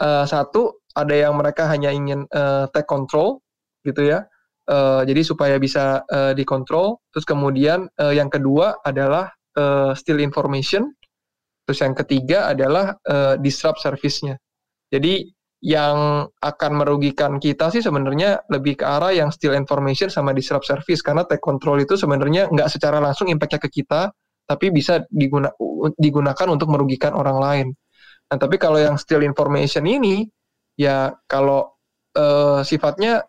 Speaker 2: Uh, satu, ada yang mereka hanya ingin uh, take control gitu ya, uh, jadi supaya bisa uh, dikontrol. Terus kemudian uh, yang kedua adalah uh, steal information. Terus yang ketiga adalah uh, disrupt service-nya. Jadi yang akan merugikan kita sih sebenarnya lebih ke arah yang steal information sama disrupt service karena take control itu sebenarnya nggak secara langsung impact-nya ke kita, tapi bisa diguna, digunakan untuk merugikan orang lain. Nah, tapi kalau yang steal information ini, ya kalau uh, sifatnya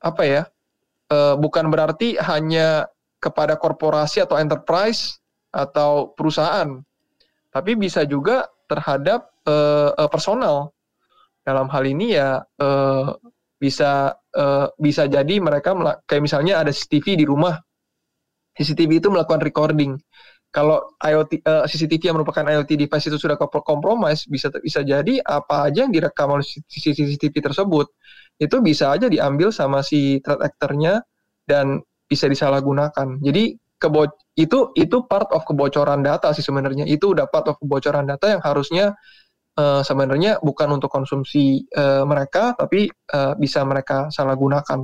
Speaker 2: apa ya, uh, bukan berarti hanya kepada korporasi atau enterprise atau perusahaan, tapi bisa juga terhadap uh, personal. Dalam hal ini ya uh, bisa uh, bisa jadi mereka kayak misalnya ada CCTV di rumah, CCTV itu melakukan recording kalau IoT uh, eh, CCTV yang merupakan IoT device itu sudah kompromis bisa bisa jadi apa aja yang direkam oleh CCTV tersebut itu bisa aja diambil sama si threat actor-nya dan bisa disalahgunakan. Jadi kebo itu itu part of kebocoran data sih sebenarnya. Itu udah part of kebocoran data yang harusnya uh, sebenarnya bukan untuk konsumsi uh, mereka tapi uh, bisa mereka salah gunakan.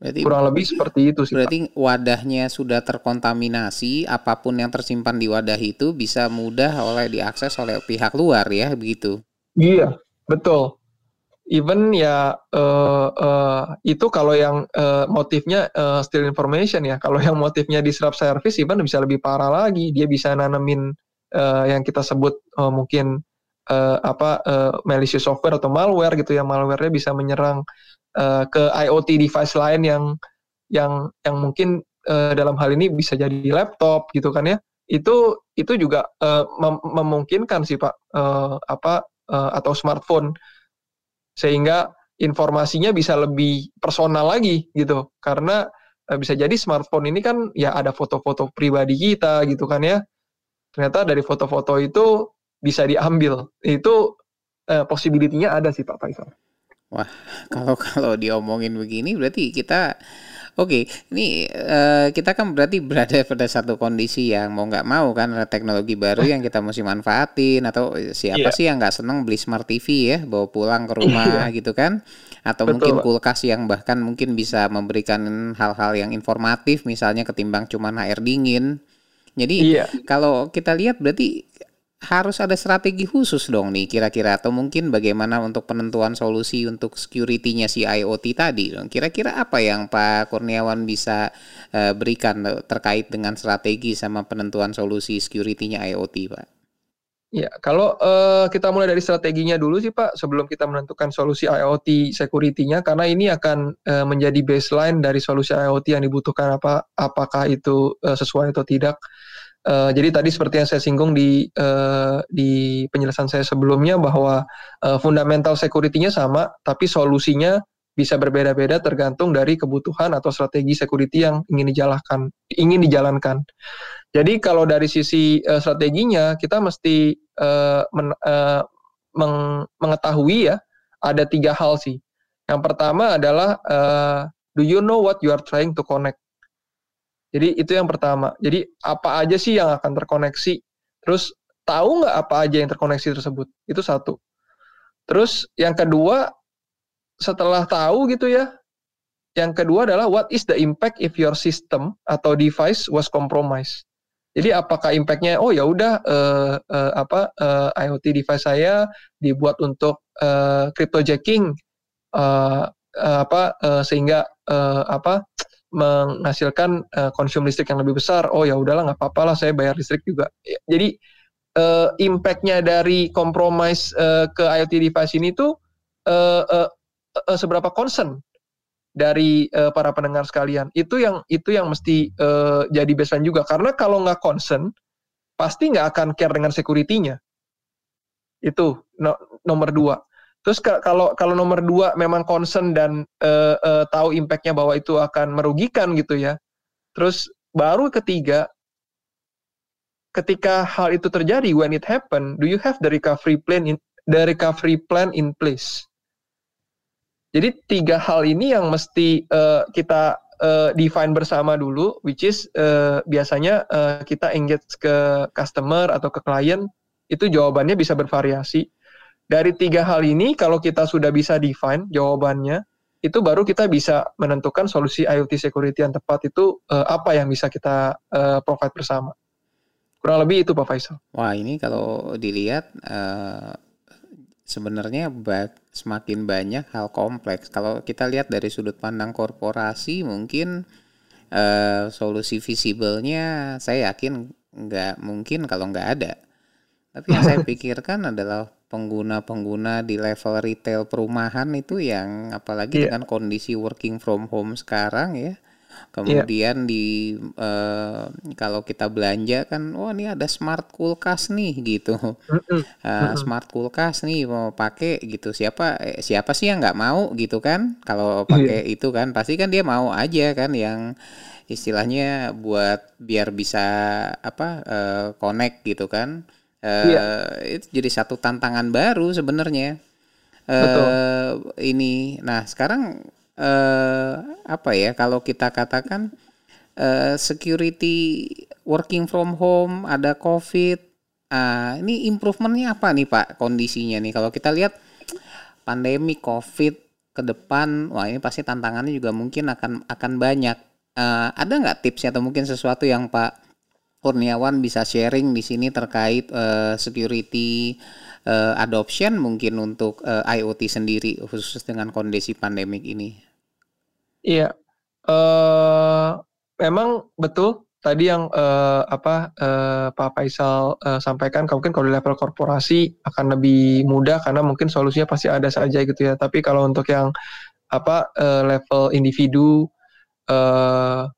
Speaker 2: Berarti kurang lebih seperti itu sih.
Speaker 1: Berarti Pak. wadahnya sudah terkontaminasi, apa pun yang tersimpan di wadah itu bisa mudah oleh diakses oleh pihak luar ya, begitu.
Speaker 2: Iya, betul. Even ya uh, uh, itu kalau yang uh, motifnya uh, still information ya. Kalau yang motifnya disrupt service, even bisa lebih parah lagi. Dia bisa nanemin uh, yang kita sebut uh, mungkin uh, apa uh, malicious software atau malware gitu ya. Malwarenya bisa menyerang uh, ke IoT device lain yang yang yang mungkin uh, dalam hal ini bisa jadi laptop gitu kan ya. Itu itu juga uh, mem memungkinkan sih pak uh, apa uh, atau smartphone. Sehingga informasinya bisa lebih personal lagi gitu. Karena uh, bisa jadi smartphone ini kan ya ada foto-foto pribadi kita gitu kan ya. Ternyata dari foto-foto itu bisa diambil. Itu uh, possibility-nya ada sih pak Faisal.
Speaker 1: Wah, kalau kalau diomongin begini berarti kita oke, okay, ini uh, kita kan berarti berada pada satu kondisi yang mau nggak mau kan ada teknologi baru yang kita mesti manfaatin atau siapa yeah. sih yang nggak seneng beli smart TV ya, bawa pulang ke rumah yeah. gitu kan? Atau Betul, mungkin kulkas yang bahkan mungkin bisa memberikan hal-hal yang informatif misalnya ketimbang cuma air dingin. Jadi yeah. kalau kita lihat berarti harus ada strategi khusus dong nih kira-kira atau mungkin bagaimana untuk penentuan solusi untuk security-nya si IoT tadi dong. Kira-kira apa yang Pak Kurniawan bisa uh, berikan terkait dengan strategi sama penentuan solusi security-nya IoT, Pak?
Speaker 2: Ya, kalau uh, kita mulai dari strateginya dulu sih Pak, sebelum kita menentukan solusi IoT security-nya, karena ini akan uh, menjadi baseline dari solusi IoT yang dibutuhkan apa, apakah itu uh, sesuai atau tidak. Uh, jadi tadi seperti yang saya singgung di uh, di penjelasan saya sebelumnya bahwa uh, fundamental security-nya sama, tapi solusinya bisa berbeda-beda tergantung dari kebutuhan atau strategi security yang ingin dijalankan. Ingin dijalankan. Jadi kalau dari sisi uh, strateginya kita mesti uh, men, uh, meng, mengetahui ya ada tiga hal sih. Yang pertama adalah uh, do you know what you are trying to connect? Jadi itu yang pertama. Jadi apa aja sih yang akan terkoneksi? Terus tahu nggak apa aja yang terkoneksi tersebut? Itu satu. Terus yang kedua, setelah tahu gitu ya, yang kedua adalah what is the impact if your system atau device was compromised? Jadi apakah impactnya oh ya udah uh, uh, apa uh, IoT device saya dibuat untuk uh, cryptojacking uh, uh, apa uh, sehingga uh, apa menghasilkan uh, konsum listrik yang lebih besar oh ya udahlah nggak apa-apa lah saya bayar listrik juga. Jadi uh, impactnya dari compromise uh, ke IoT device ini tuh uh, uh, uh, seberapa concern dari uh, para pendengar sekalian. Itu yang itu yang mesti uh, jadi baseline juga. Karena kalau nggak concern pasti nggak akan care dengan security-nya. Itu no, nomor dua Terus kalau kalau nomor dua memang concern dan uh, uh, tahu impactnya bahwa itu akan merugikan gitu ya. Terus baru ketiga, ketika hal itu terjadi, when it happen, do you have the recovery plan in the recovery plan in place? Jadi tiga hal ini yang mesti uh, kita uh, define bersama dulu, which is uh, biasanya uh, kita engage ke customer atau ke klien itu jawabannya bisa bervariasi dari tiga hal ini, kalau kita sudah bisa define jawabannya, itu baru kita bisa menentukan solusi IoT security yang tepat itu uh, apa yang bisa kita uh, provide bersama. Kurang lebih itu Pak Faisal.
Speaker 1: Wah ini kalau dilihat uh, sebenarnya semakin banyak hal kompleks. Kalau kita lihat dari sudut pandang korporasi mungkin uh, solusi visible-nya saya yakin nggak mungkin kalau nggak ada. Tapi yang saya pikirkan adalah pengguna-pengguna di level retail perumahan itu yang apalagi yeah. dengan kondisi working from home sekarang ya. Kemudian yeah. di uh, kalau kita belanja kan, wah oh, ini ada smart kulkas nih gitu, uh, smart kulkas nih mau pakai gitu. Siapa eh, siapa sih yang nggak mau gitu kan? Kalau pakai yeah. itu kan pasti kan dia mau aja kan yang istilahnya buat biar bisa apa uh, connect gitu kan iya. itu jadi satu tantangan baru sebenarnya uh, ini nah sekarang uh, apa ya kalau kita katakan uh, security working from home, ada COVID. Uh, ini improvementnya apa nih Pak kondisinya nih? Kalau kita lihat pandemi COVID ke depan, wah ini pasti tantangannya juga mungkin akan akan banyak. Uh, ada nggak tipsnya atau mungkin sesuatu yang Pak Kurniawan bisa sharing di sini terkait uh, security uh, adoption mungkin untuk uh, IoT sendiri khusus dengan kondisi pandemik ini?
Speaker 2: Iya, uh, memang betul tadi yang uh, apa uh, Pak Faisal uh, sampaikan mungkin kalau di level korporasi akan lebih mudah karena mungkin solusinya pasti ada saja gitu ya. Tapi kalau untuk yang apa uh, level individu uh,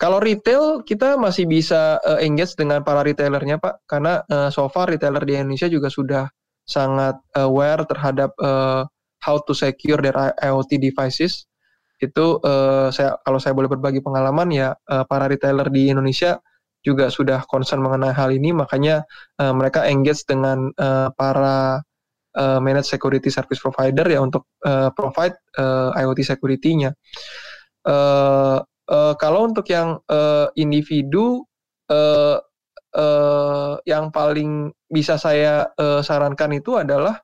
Speaker 2: kalau retail kita masih bisa uh, engage dengan para retailernya Pak. Karena uh, so far retailer di Indonesia juga sudah sangat aware terhadap uh, how to secure their IoT devices. Itu uh, saya kalau saya boleh berbagi pengalaman ya uh, para retailer di Indonesia juga sudah concern mengenai hal ini. Makanya uh, mereka engage dengan uh, para uh, managed security service provider ya untuk uh, provide uh, IoT security-nya. Uh, uh, kalau untuk yang uh, individu uh, uh, yang paling bisa saya uh, sarankan itu adalah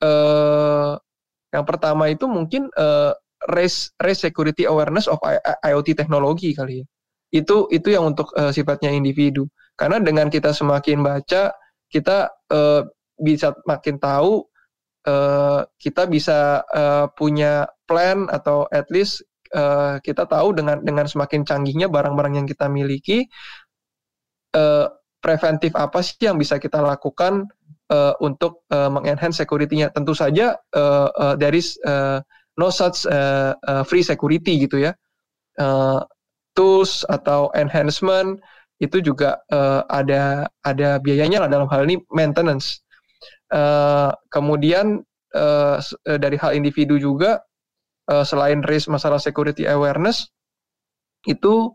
Speaker 2: uh, yang pertama itu mungkin uh, raise raise security awareness of IoT teknologi kali ya. Itu itu yang untuk uh, sifatnya individu. Karena dengan kita semakin baca, kita uh, bisa makin tahu uh, kita bisa uh, punya plan atau at least uh, kita tahu dengan dengan semakin canggihnya barang-barang yang kita miliki uh, preventif apa sih yang bisa kita lakukan uh, untuk uh, mengenhance security-nya. Tentu saja uh, uh, there is uh, no such uh, uh, free security gitu ya. Uh, tools atau enhancement itu juga uh, ada ada biayanya lah dalam hal ini maintenance. Uh, kemudian uh, dari hal individu juga uh, selain raise masalah security awareness itu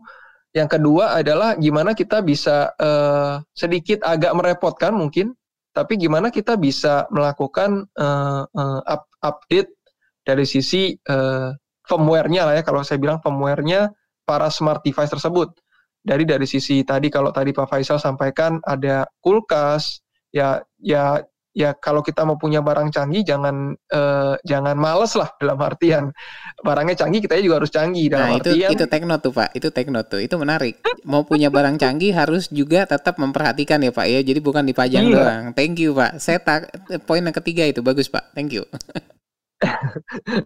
Speaker 2: yang kedua adalah gimana kita bisa uh, sedikit agak merepotkan mungkin, tapi gimana kita bisa melakukan uh, uh, up, update dari sisi uh, firmware-nya lah ya kalau saya bilang firmware-nya para smart device tersebut. Dari dari sisi tadi kalau tadi Pak Faisal sampaikan ada kulkas, ya ya ya kalau kita mau punya barang canggih jangan uh, jangan males lah dalam artian. Barangnya canggih kita juga harus canggih. Dalam
Speaker 1: nah, itu,
Speaker 2: artian
Speaker 1: itu tekno tuh pak. Itu tekno tuh. Itu menarik. Mau punya barang canggih harus juga tetap memperhatikan ya pak ya. Jadi bukan dipajang iya. doang. Thank you pak. Saya tak poin yang ketiga itu. Bagus pak. Thank you.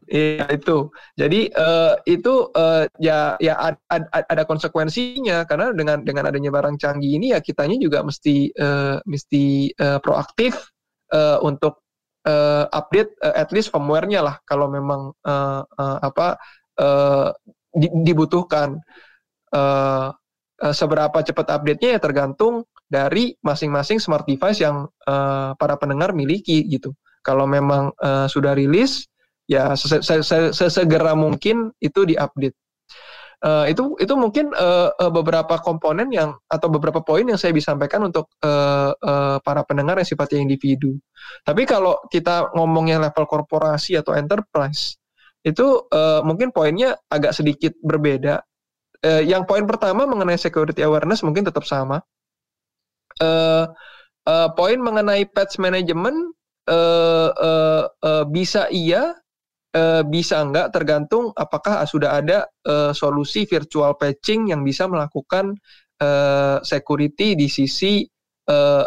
Speaker 2: Iya itu. Jadi uh, itu uh, ya ya ad, ad, ada konsekuensinya. Karena dengan dengan adanya barang canggih ini ya kitanya juga mesti uh, mesti uh, proaktif uh, untuk uh, update uh, at least firmware-nya lah kalau memang uh, uh, apa uh, di, dibutuhkan. Uh, uh, seberapa cepat update-nya ya tergantung dari masing-masing smart device yang uh, para pendengar miliki gitu. Kalau memang uh, sudah rilis, ya sesegera mungkin itu diupdate. Uh, itu itu mungkin uh, beberapa komponen yang atau beberapa poin yang saya bisa sampaikan untuk uh, uh, para pendengar yang sifatnya individu. Tapi kalau kita ngomongnya level korporasi atau enterprise, itu uh, mungkin poinnya agak sedikit berbeda. Uh, yang poin pertama mengenai security awareness mungkin tetap sama. Uh, uh, poin mengenai patch management uh, uh, uh, bisa iya, uh, bisa enggak tergantung apakah sudah ada uh, solusi virtual patching yang bisa melakukan uh, security di sisi uh,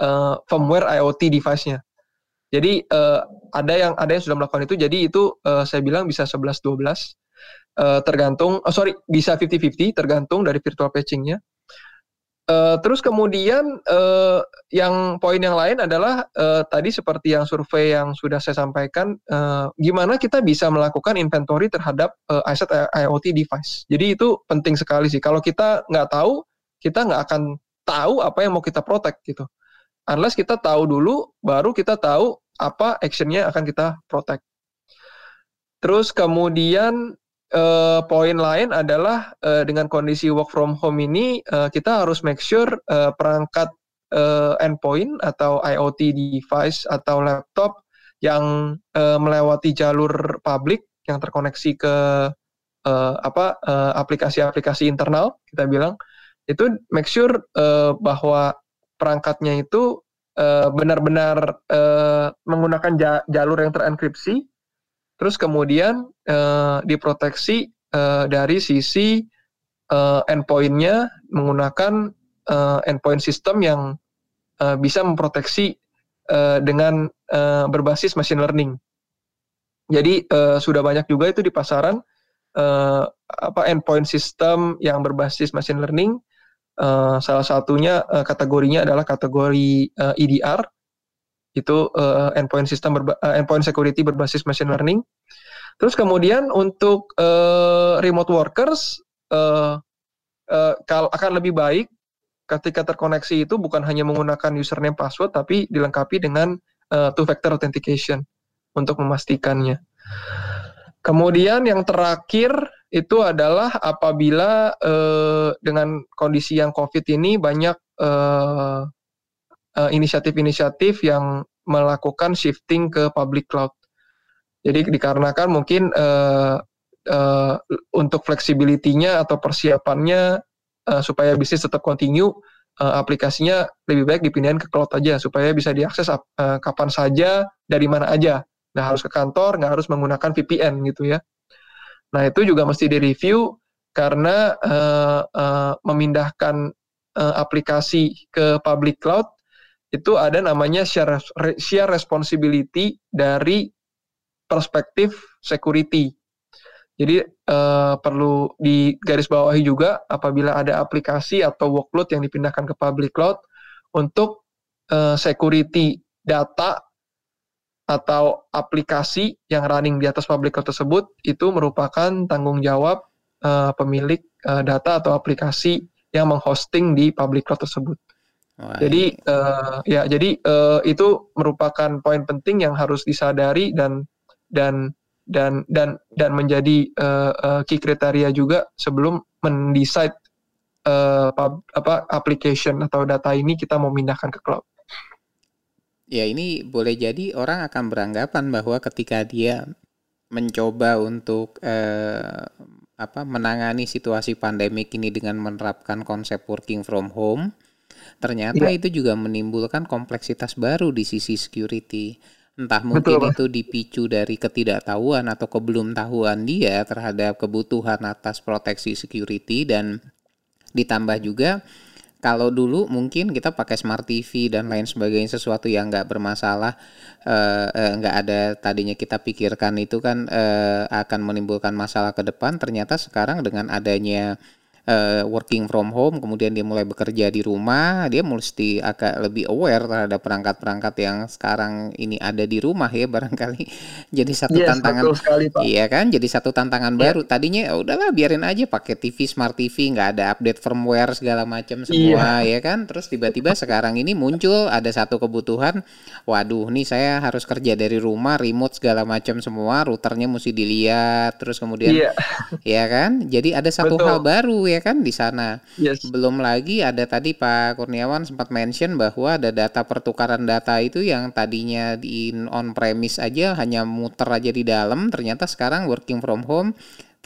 Speaker 2: uh, firmware IoT device-nya. Jadi uh, ada yang ada yang sudah melakukan itu. Jadi itu uh, saya bilang bisa 11 12 uh, tergantung oh sorry bisa 50-50 tergantung dari virtual patching-nya. Uh, terus kemudian uh, yang poin yang lain adalah uh, tadi seperti yang survei yang sudah saya sampaikan, uh, gimana kita bisa melakukan inventory terhadap uh, aset IoT device. Jadi itu penting sekali sih. Kalau kita nggak tahu, kita nggak akan tahu apa yang mau kita protect gitu. Unless kita tahu dulu, baru kita tahu apa actionnya akan kita protect. Terus kemudian uh, poin lain adalah uh, dengan kondisi work from home ini uh, kita harus make sure uh, perangkat uh, endpoint atau IoT device atau laptop yang uh, melewati jalur publik yang terkoneksi ke uh, apa aplikasi-aplikasi uh, internal kita bilang itu make sure uh, bahwa perangkatnya itu benar-benar uh, menggunakan ja jalur yang terenkripsi, terus kemudian uh, diproteksi uh, dari sisi uh, endpointnya menggunakan uh, endpoint system yang uh, bisa memproteksi uh, dengan uh, berbasis machine learning. Jadi uh, sudah banyak juga itu di pasaran uh, apa endpoint system yang berbasis machine learning Uh, salah satunya uh, kategorinya adalah kategori uh, EDR itu uh, endpoint system berba, uh, endpoint security berbasis machine learning. Terus kemudian untuk uh, remote workers uh, uh, akan lebih baik ketika terkoneksi itu bukan hanya menggunakan username password tapi dilengkapi dengan uh, two factor authentication untuk memastikannya. Kemudian yang terakhir itu adalah apabila eh, dengan kondisi yang COVID ini banyak eh, inisiatif-inisiatif yang melakukan shifting ke public cloud. Jadi dikarenakan mungkin uh, uh, untuk fleksibilitinya atau persiapannya uh, supaya bisnis tetap continue, uh, aplikasinya lebih baik dipindahin ke cloud aja supaya bisa diakses uh, kapan saja dari mana aja. Nggak harus ke kantor, nggak harus menggunakan VPN gitu ya. Nah itu juga mesti direview karena uh, uh, memindahkan uh, aplikasi ke public cloud itu ada namanya share share responsibility dari perspektif security. Jadi uh, perlu digarisbawahi juga apabila ada aplikasi atau workload yang dipindahkan ke public cloud untuk uh, security data atau aplikasi yang running di atas public cloud tersebut itu merupakan tanggung jawab uh, pemilik uh, data atau aplikasi yang menghosting di public cloud tersebut. Wah, jadi uh, ya jadi uh, itu merupakan poin penting yang harus disadari dan dan dan dan dan menjadi uh, uh, key kriteria juga sebelum mendesain uh, apa application atau data ini kita mau pindahkan ke cloud.
Speaker 1: Ya ini boleh jadi orang akan beranggapan bahwa ketika dia mencoba untuk eh, apa menangani situasi pandemik ini dengan menerapkan konsep working from home, ternyata ya. itu juga menimbulkan kompleksitas baru di sisi security. Entah mungkin Betul, itu dipicu dari ketidaktahuan atau kebelumtahuan dia terhadap kebutuhan atas proteksi security dan ditambah juga kalau dulu mungkin kita pakai smart TV dan lain sebagainya sesuatu yang nggak bermasalah eh, eh, nggak uh, uh, ada tadinya kita pikirkan itu kan uh, akan menimbulkan masalah ke depan ternyata sekarang dengan adanya uh, working from home, kemudian dia mulai bekerja di rumah, dia mesti agak lebih aware terhadap perangkat-perangkat yang sekarang ini ada di rumah ya barangkali. Jadi satu yes, tantangan, sekali, Pak. iya kan? Jadi satu tantangan yeah. baru. Tadinya ya udahlah biarin aja pakai TV smart TV, nggak ada update firmware segala macam semua yeah. ya kan. Terus tiba-tiba sekarang ini muncul ada satu kebutuhan, waduh nih saya harus kerja dari rumah, remote segala macam semua, routernya mesti dilihat, terus kemudian, yeah. ya kan? Jadi ada satu Betul. hal baru ya ya kan di sana. Yes. Belum lagi ada tadi Pak Kurniawan sempat mention bahwa ada data pertukaran data itu yang tadinya di on premise aja hanya muter aja di dalam, ternyata sekarang working from home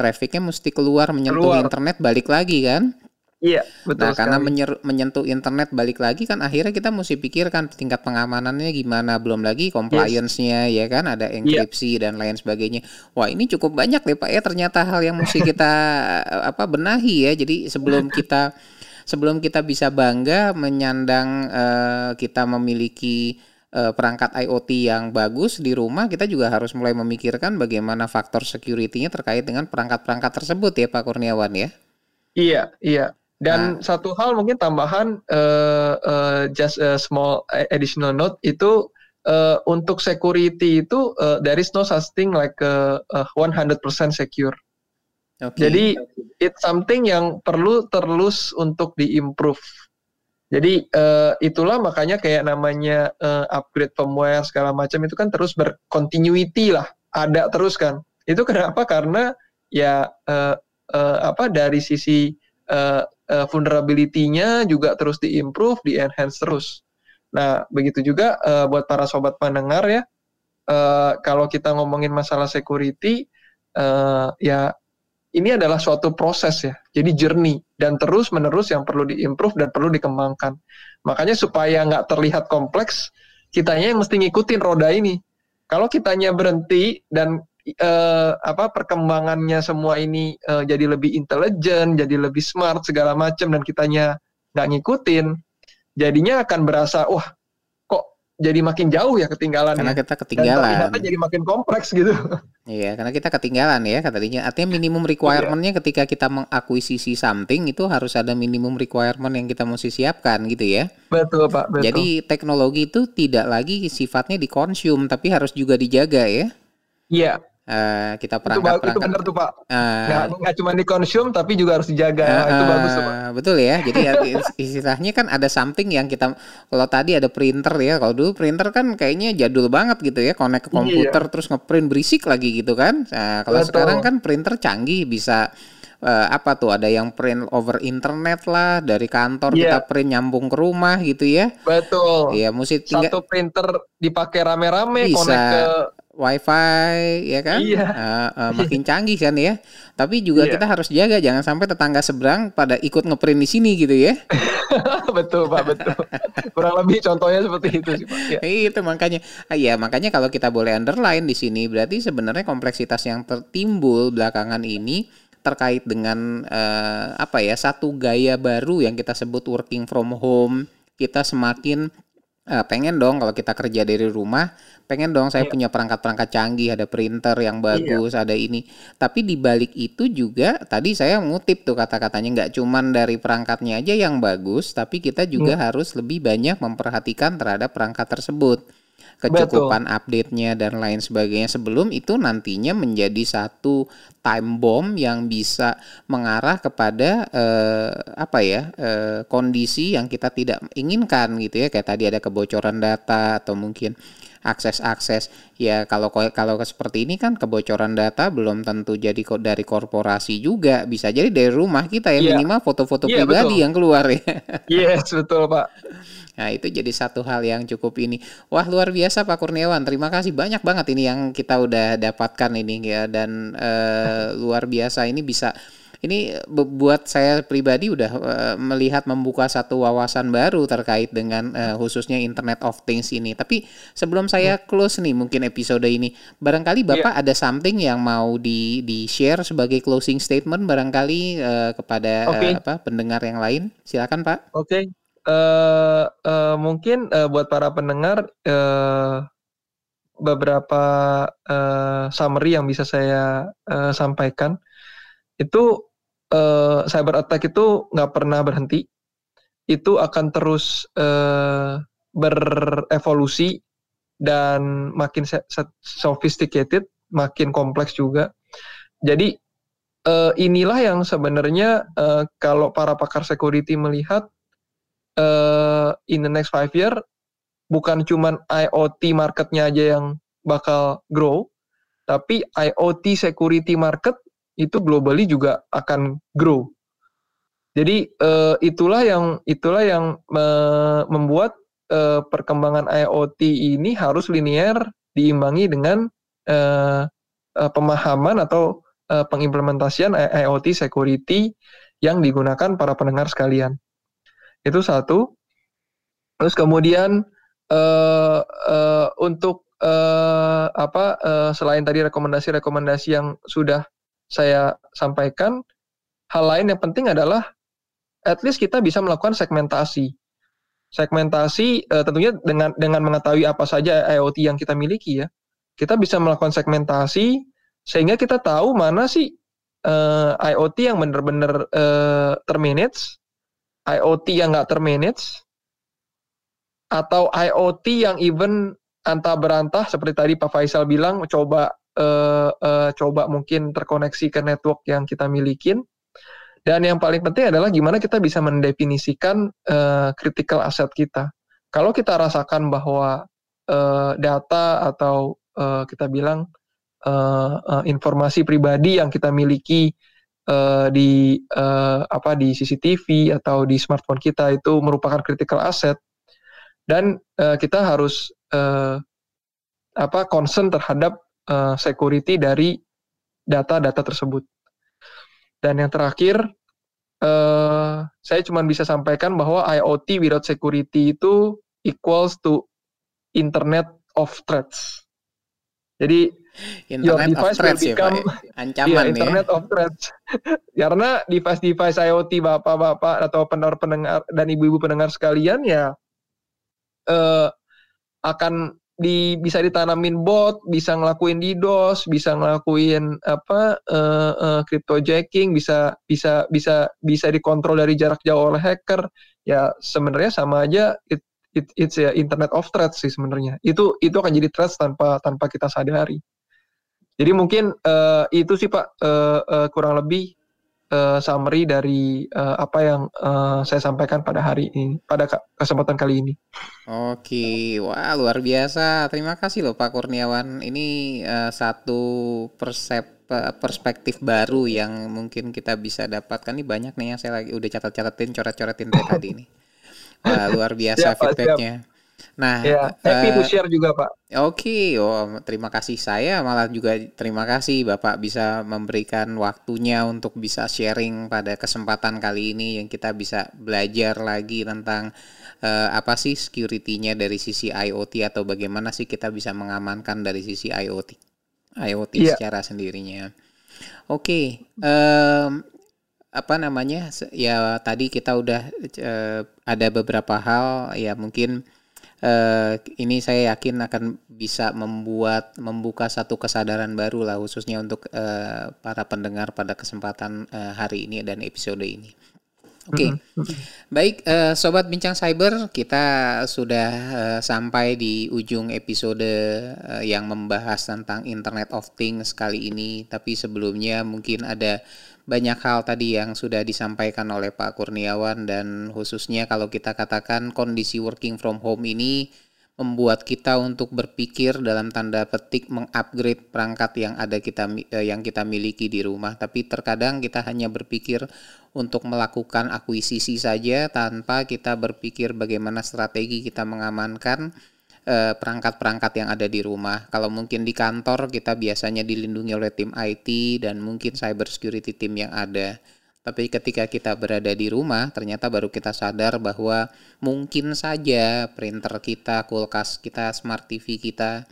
Speaker 1: trafficnya mesti keluar menyentuh keluar. internet balik lagi kan?
Speaker 2: Iya,
Speaker 1: betul. Nah, karena menyer, menyentuh internet balik lagi kan akhirnya kita mesti pikirkan tingkat pengamanannya gimana, belum lagi compliance-nya yes. ya kan ada iya. enkripsi yeah. dan lain sebagainya. Wah, ini cukup banyak deh Pak ya ternyata hal yang mesti kita apa benahi ya. Jadi sebelum kita sebelum kita bisa bangga menyandang uh, kita memiliki uh, perangkat IoT yang bagus di rumah, kita juga harus mulai memikirkan bagaimana faktor security-nya terkait dengan perangkat-perangkat tersebut ya Pak Kurniawan ya.
Speaker 2: Iya, iya. Dan nah. satu hal mungkin tambahan uh, uh, just a small additional note itu uh, untuk security itu uh, there is no such thing like a, a 100% secure. Okay. Jadi it's something yang perlu terus untuk diimprove. Jadi uh, itulah makanya kayak namanya uh, upgrade firmware segala macam itu kan terus bercontinuity lah, ada terus kan. Itu kenapa? Karena ya uh, uh, apa dari sisi uh, uh, vulnerability-nya juga terus diimprove, di-enhance terus. Nah, begitu juga uh, buat para sobat pendengar ya, uh, kalau kita ngomongin masalah security, uh, ya ini adalah suatu proses ya, jadi journey dan terus menerus yang perlu diimprove dan perlu dikembangkan. Makanya supaya nggak terlihat kompleks, kitanya yang mesti ngikutin roda ini. Kalau kitanya berhenti dan uh, apa perkembangannya semua ini uh, jadi lebih intelijen, jadi lebih smart segala macam dan kitanya nggak ngikutin, jadinya akan berasa wah jadi makin jauh ya ketinggalan.
Speaker 1: Karena kita ketinggalan.
Speaker 2: Dan jadi makin kompleks gitu.
Speaker 1: Iya, karena kita ketinggalan ya katanya. Artinya minimum requirementnya ketika kita mengakuisisi something itu harus ada minimum requirement yang kita mesti siapkan gitu ya.
Speaker 2: Betul pak. Betul.
Speaker 1: Jadi teknologi itu tidak lagi sifatnya dikonsum tapi harus juga dijaga ya.
Speaker 2: Iya.
Speaker 1: Uh, kita perangkat
Speaker 2: itu, itu benar tuh pak. Uh, nggak, nggak cuma dikonsum tapi juga harus dijaga. Uh, itu bagus tuh pak.
Speaker 1: betul ya. Jadi ya, istilahnya kan ada something yang kita kalau tadi ada printer ya. Kalau dulu printer kan kayaknya jadul banget gitu ya. Connect ke iya. komputer iya. terus ngeprint berisik lagi gitu kan. Nah, kalau sekarang kan printer canggih bisa uh, apa tuh ada yang print over internet lah dari kantor yeah. kita print nyambung ke rumah gitu ya.
Speaker 2: Betul.
Speaker 1: Iya mesti
Speaker 2: tinggal satu printer dipakai rame-rame connect ke
Speaker 1: wifi ya kan iya. uh, uh, makin canggih kan ya tapi juga iya. kita harus jaga jangan sampai tetangga seberang pada ikut ngeprint di sini gitu ya
Speaker 2: betul pak betul kurang lebih contohnya seperti itu sih pak
Speaker 1: ya. itu makanya ya makanya kalau kita boleh underline di sini berarti sebenarnya kompleksitas yang tertimbul belakangan ini terkait dengan uh, apa ya satu gaya baru yang kita sebut working from home kita semakin uh, pengen dong kalau kita kerja dari rumah, pengen dong saya yeah. punya perangkat-perangkat canggih, ada printer yang iya. bagus, yeah. ada ini. Tapi di balik itu juga tadi saya ngutip tuh kata-katanya nggak cuman dari perangkatnya aja yang bagus, tapi kita juga yeah. harus lebih banyak memperhatikan terhadap perangkat tersebut kecukupan update-nya dan lain sebagainya. Sebelum itu nantinya menjadi satu time bomb yang bisa mengarah kepada eh, apa ya eh, kondisi yang kita tidak inginkan gitu ya. Kayak tadi ada kebocoran data atau mungkin akses-akses ya kalau kalau seperti ini kan kebocoran data belum tentu jadi kok dari korporasi juga bisa jadi dari rumah kita ya yeah. minimal foto-foto yeah, pribadi betul. yang keluar ya
Speaker 2: yes betul pak
Speaker 1: Nah, itu jadi satu hal yang cukup ini. Wah, luar biasa Pak Kurniawan. Terima kasih banyak banget ini yang kita udah dapatkan ini ya dan uh, luar biasa ini bisa ini buat saya pribadi udah uh, melihat membuka satu wawasan baru terkait dengan uh, khususnya Internet of Things ini. Tapi sebelum saya hmm. close nih mungkin episode ini, barangkali Bapak yeah. ada something yang mau di di share sebagai closing statement barangkali uh, kepada okay. uh, apa pendengar yang lain. Silakan Pak.
Speaker 2: Oke. Okay uh, uh, mungkin uh, buat para pendengar uh, beberapa uh, summary yang bisa saya uh, sampaikan itu uh, cyber attack itu nggak pernah berhenti. Itu akan terus uh, berevolusi dan makin sophisticated makin kompleks juga. Jadi uh, inilah yang sebenarnya uh, kalau para pakar security melihat uh, in the next five year bukan cuman IoT marketnya aja yang bakal grow, tapi IoT security market itu globally juga akan grow. Jadi uh, itulah yang itulah yang uh, membuat uh, perkembangan IoT ini harus linear diimbangi dengan uh, uh, pemahaman atau uh, pengimplementasian IoT security yang digunakan para pendengar sekalian. Itu satu. Terus kemudian uh, uh, untuk uh, apa uh, selain tadi rekomendasi-rekomendasi yang sudah saya sampaikan, hal lain yang penting adalah at least kita bisa melakukan segmentasi. Segmentasi uh, tentunya dengan dengan mengetahui apa saja IoT yang kita miliki ya. Kita bisa melakukan segmentasi sehingga kita tahu mana sih uh, IoT yang benar-benar uh, termanage IoT yang nggak termanage atau IoT yang even antah berantah seperti tadi Pak Faisal bilang coba uh, uh, coba mungkin terkoneksi ke network yang kita milikin. Dan yang paling penting adalah gimana kita bisa mendefinisikan uh, critical asset kita. Kalau kita rasakan bahwa uh, data atau uh, kita bilang uh, uh, informasi pribadi yang kita miliki uh, di uh, apa di CCTV atau di smartphone kita itu merupakan critical asset dan uh, kita harus uh, apa concern terhadap uh, security dari data-data tersebut. Dan yang terakhir, uh, saya cuma bisa sampaikan bahwa IoT without security itu equals to Internet of Threats. Jadi
Speaker 1: Internet your device of threats will become ya, Pak, ya? ancaman
Speaker 2: yeah, Internet ya. of Threats. Karena device-device IoT bapak-bapak atau pendengar-pendengar dan ibu-ibu pendengar sekalian ya uh, akan di bisa ditanamin bot, bisa ngelakuin DDoS, bisa ngelakuin apa uh, uh, cryptojacking, bisa bisa bisa bisa dikontrol dari jarak jauh oleh hacker. Ya sebenarnya sama aja it, it, it's ya internet of threats sih sebenarnya. Itu itu akan jadi threats tanpa tanpa kita sadari. Jadi mungkin uh, itu sih Pak uh, uh, kurang lebih uh, summary dari uh, apa yang uh, saya sampaikan pada hari ini, pada kesempatan kali ini.
Speaker 1: Oke, wah luar biasa. Terima kasih loh Pak Kurniawan. Ini uh, satu persep perspektif baru yang mungkin kita bisa dapatkan. Ini banyak nih yang saya lagi udah catat-catatin, coret-coretin tadi ini. Wah, luar biasa feedbacknya.
Speaker 2: Nah, ya, happy uh, to share juga Pak.
Speaker 1: Oke, okay. oh terima kasih saya malah juga terima kasih Bapak bisa memberikan waktunya untuk bisa sharing pada kesempatan kali ini yang kita bisa belajar lagi tentang uh, apa sih security-nya dari sisi IoT atau bagaimana sih kita bisa mengamankan dari sisi IoT IoT yeah. secara sendirinya. Oke, okay. um, apa namanya ya tadi kita udah uh, ada beberapa hal ya mungkin uh, ini saya yakin akan bisa membuat membuka satu kesadaran baru lah khususnya untuk uh, para pendengar pada kesempatan uh, hari ini dan episode ini. Oke, okay. baik uh, sobat bincang cyber, kita sudah uh, sampai di ujung episode uh, yang membahas tentang Internet of Things kali ini. Tapi sebelumnya mungkin ada banyak hal tadi yang sudah disampaikan oleh Pak Kurniawan dan khususnya kalau kita katakan kondisi working from home ini membuat kita untuk berpikir dalam tanda petik mengupgrade perangkat yang ada kita eh, yang kita miliki di rumah. Tapi terkadang kita hanya berpikir untuk melakukan akuisisi saja tanpa kita berpikir bagaimana strategi kita mengamankan perangkat-perangkat yang ada di rumah. Kalau mungkin di kantor kita biasanya dilindungi oleh tim IT dan mungkin cyber security team yang ada. Tapi ketika kita berada di rumah, ternyata baru kita sadar bahwa mungkin saja printer kita, kulkas kita, smart TV kita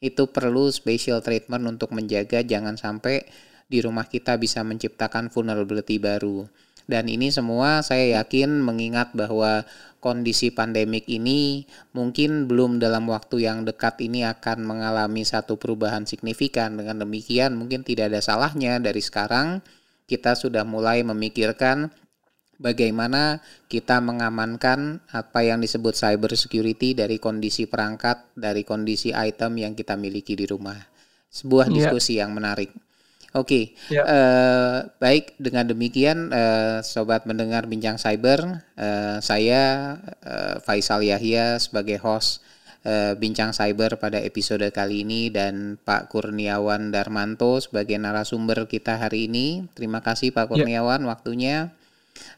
Speaker 1: itu perlu special treatment untuk menjaga jangan sampai di rumah kita bisa menciptakan vulnerability baru. Dan ini semua saya yakin mengingat bahwa kondisi pandemik ini mungkin belum dalam waktu yang dekat ini akan mengalami satu perubahan signifikan. Dengan demikian mungkin tidak ada salahnya dari sekarang kita sudah mulai memikirkan bagaimana kita mengamankan apa yang disebut cyber security dari kondisi perangkat, dari kondisi item yang kita miliki di rumah. Sebuah iya. diskusi yeah. yang menarik. Oke, okay. ya. uh, baik dengan demikian uh, sobat mendengar bincang cyber, uh, saya uh, Faisal Yahya sebagai host uh, bincang cyber pada episode kali ini dan Pak Kurniawan Darmanto sebagai narasumber kita hari ini. Terima kasih Pak ya. Kurniawan ya. waktunya.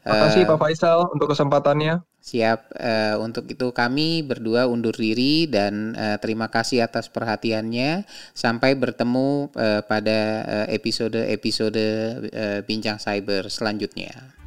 Speaker 2: Terima kasih Pak Faisal untuk kesempatannya.
Speaker 1: Siap, uh, untuk itu kami berdua undur diri dan uh, terima kasih atas perhatiannya. Sampai bertemu uh, pada episode-episode uh, Bincang Cyber selanjutnya.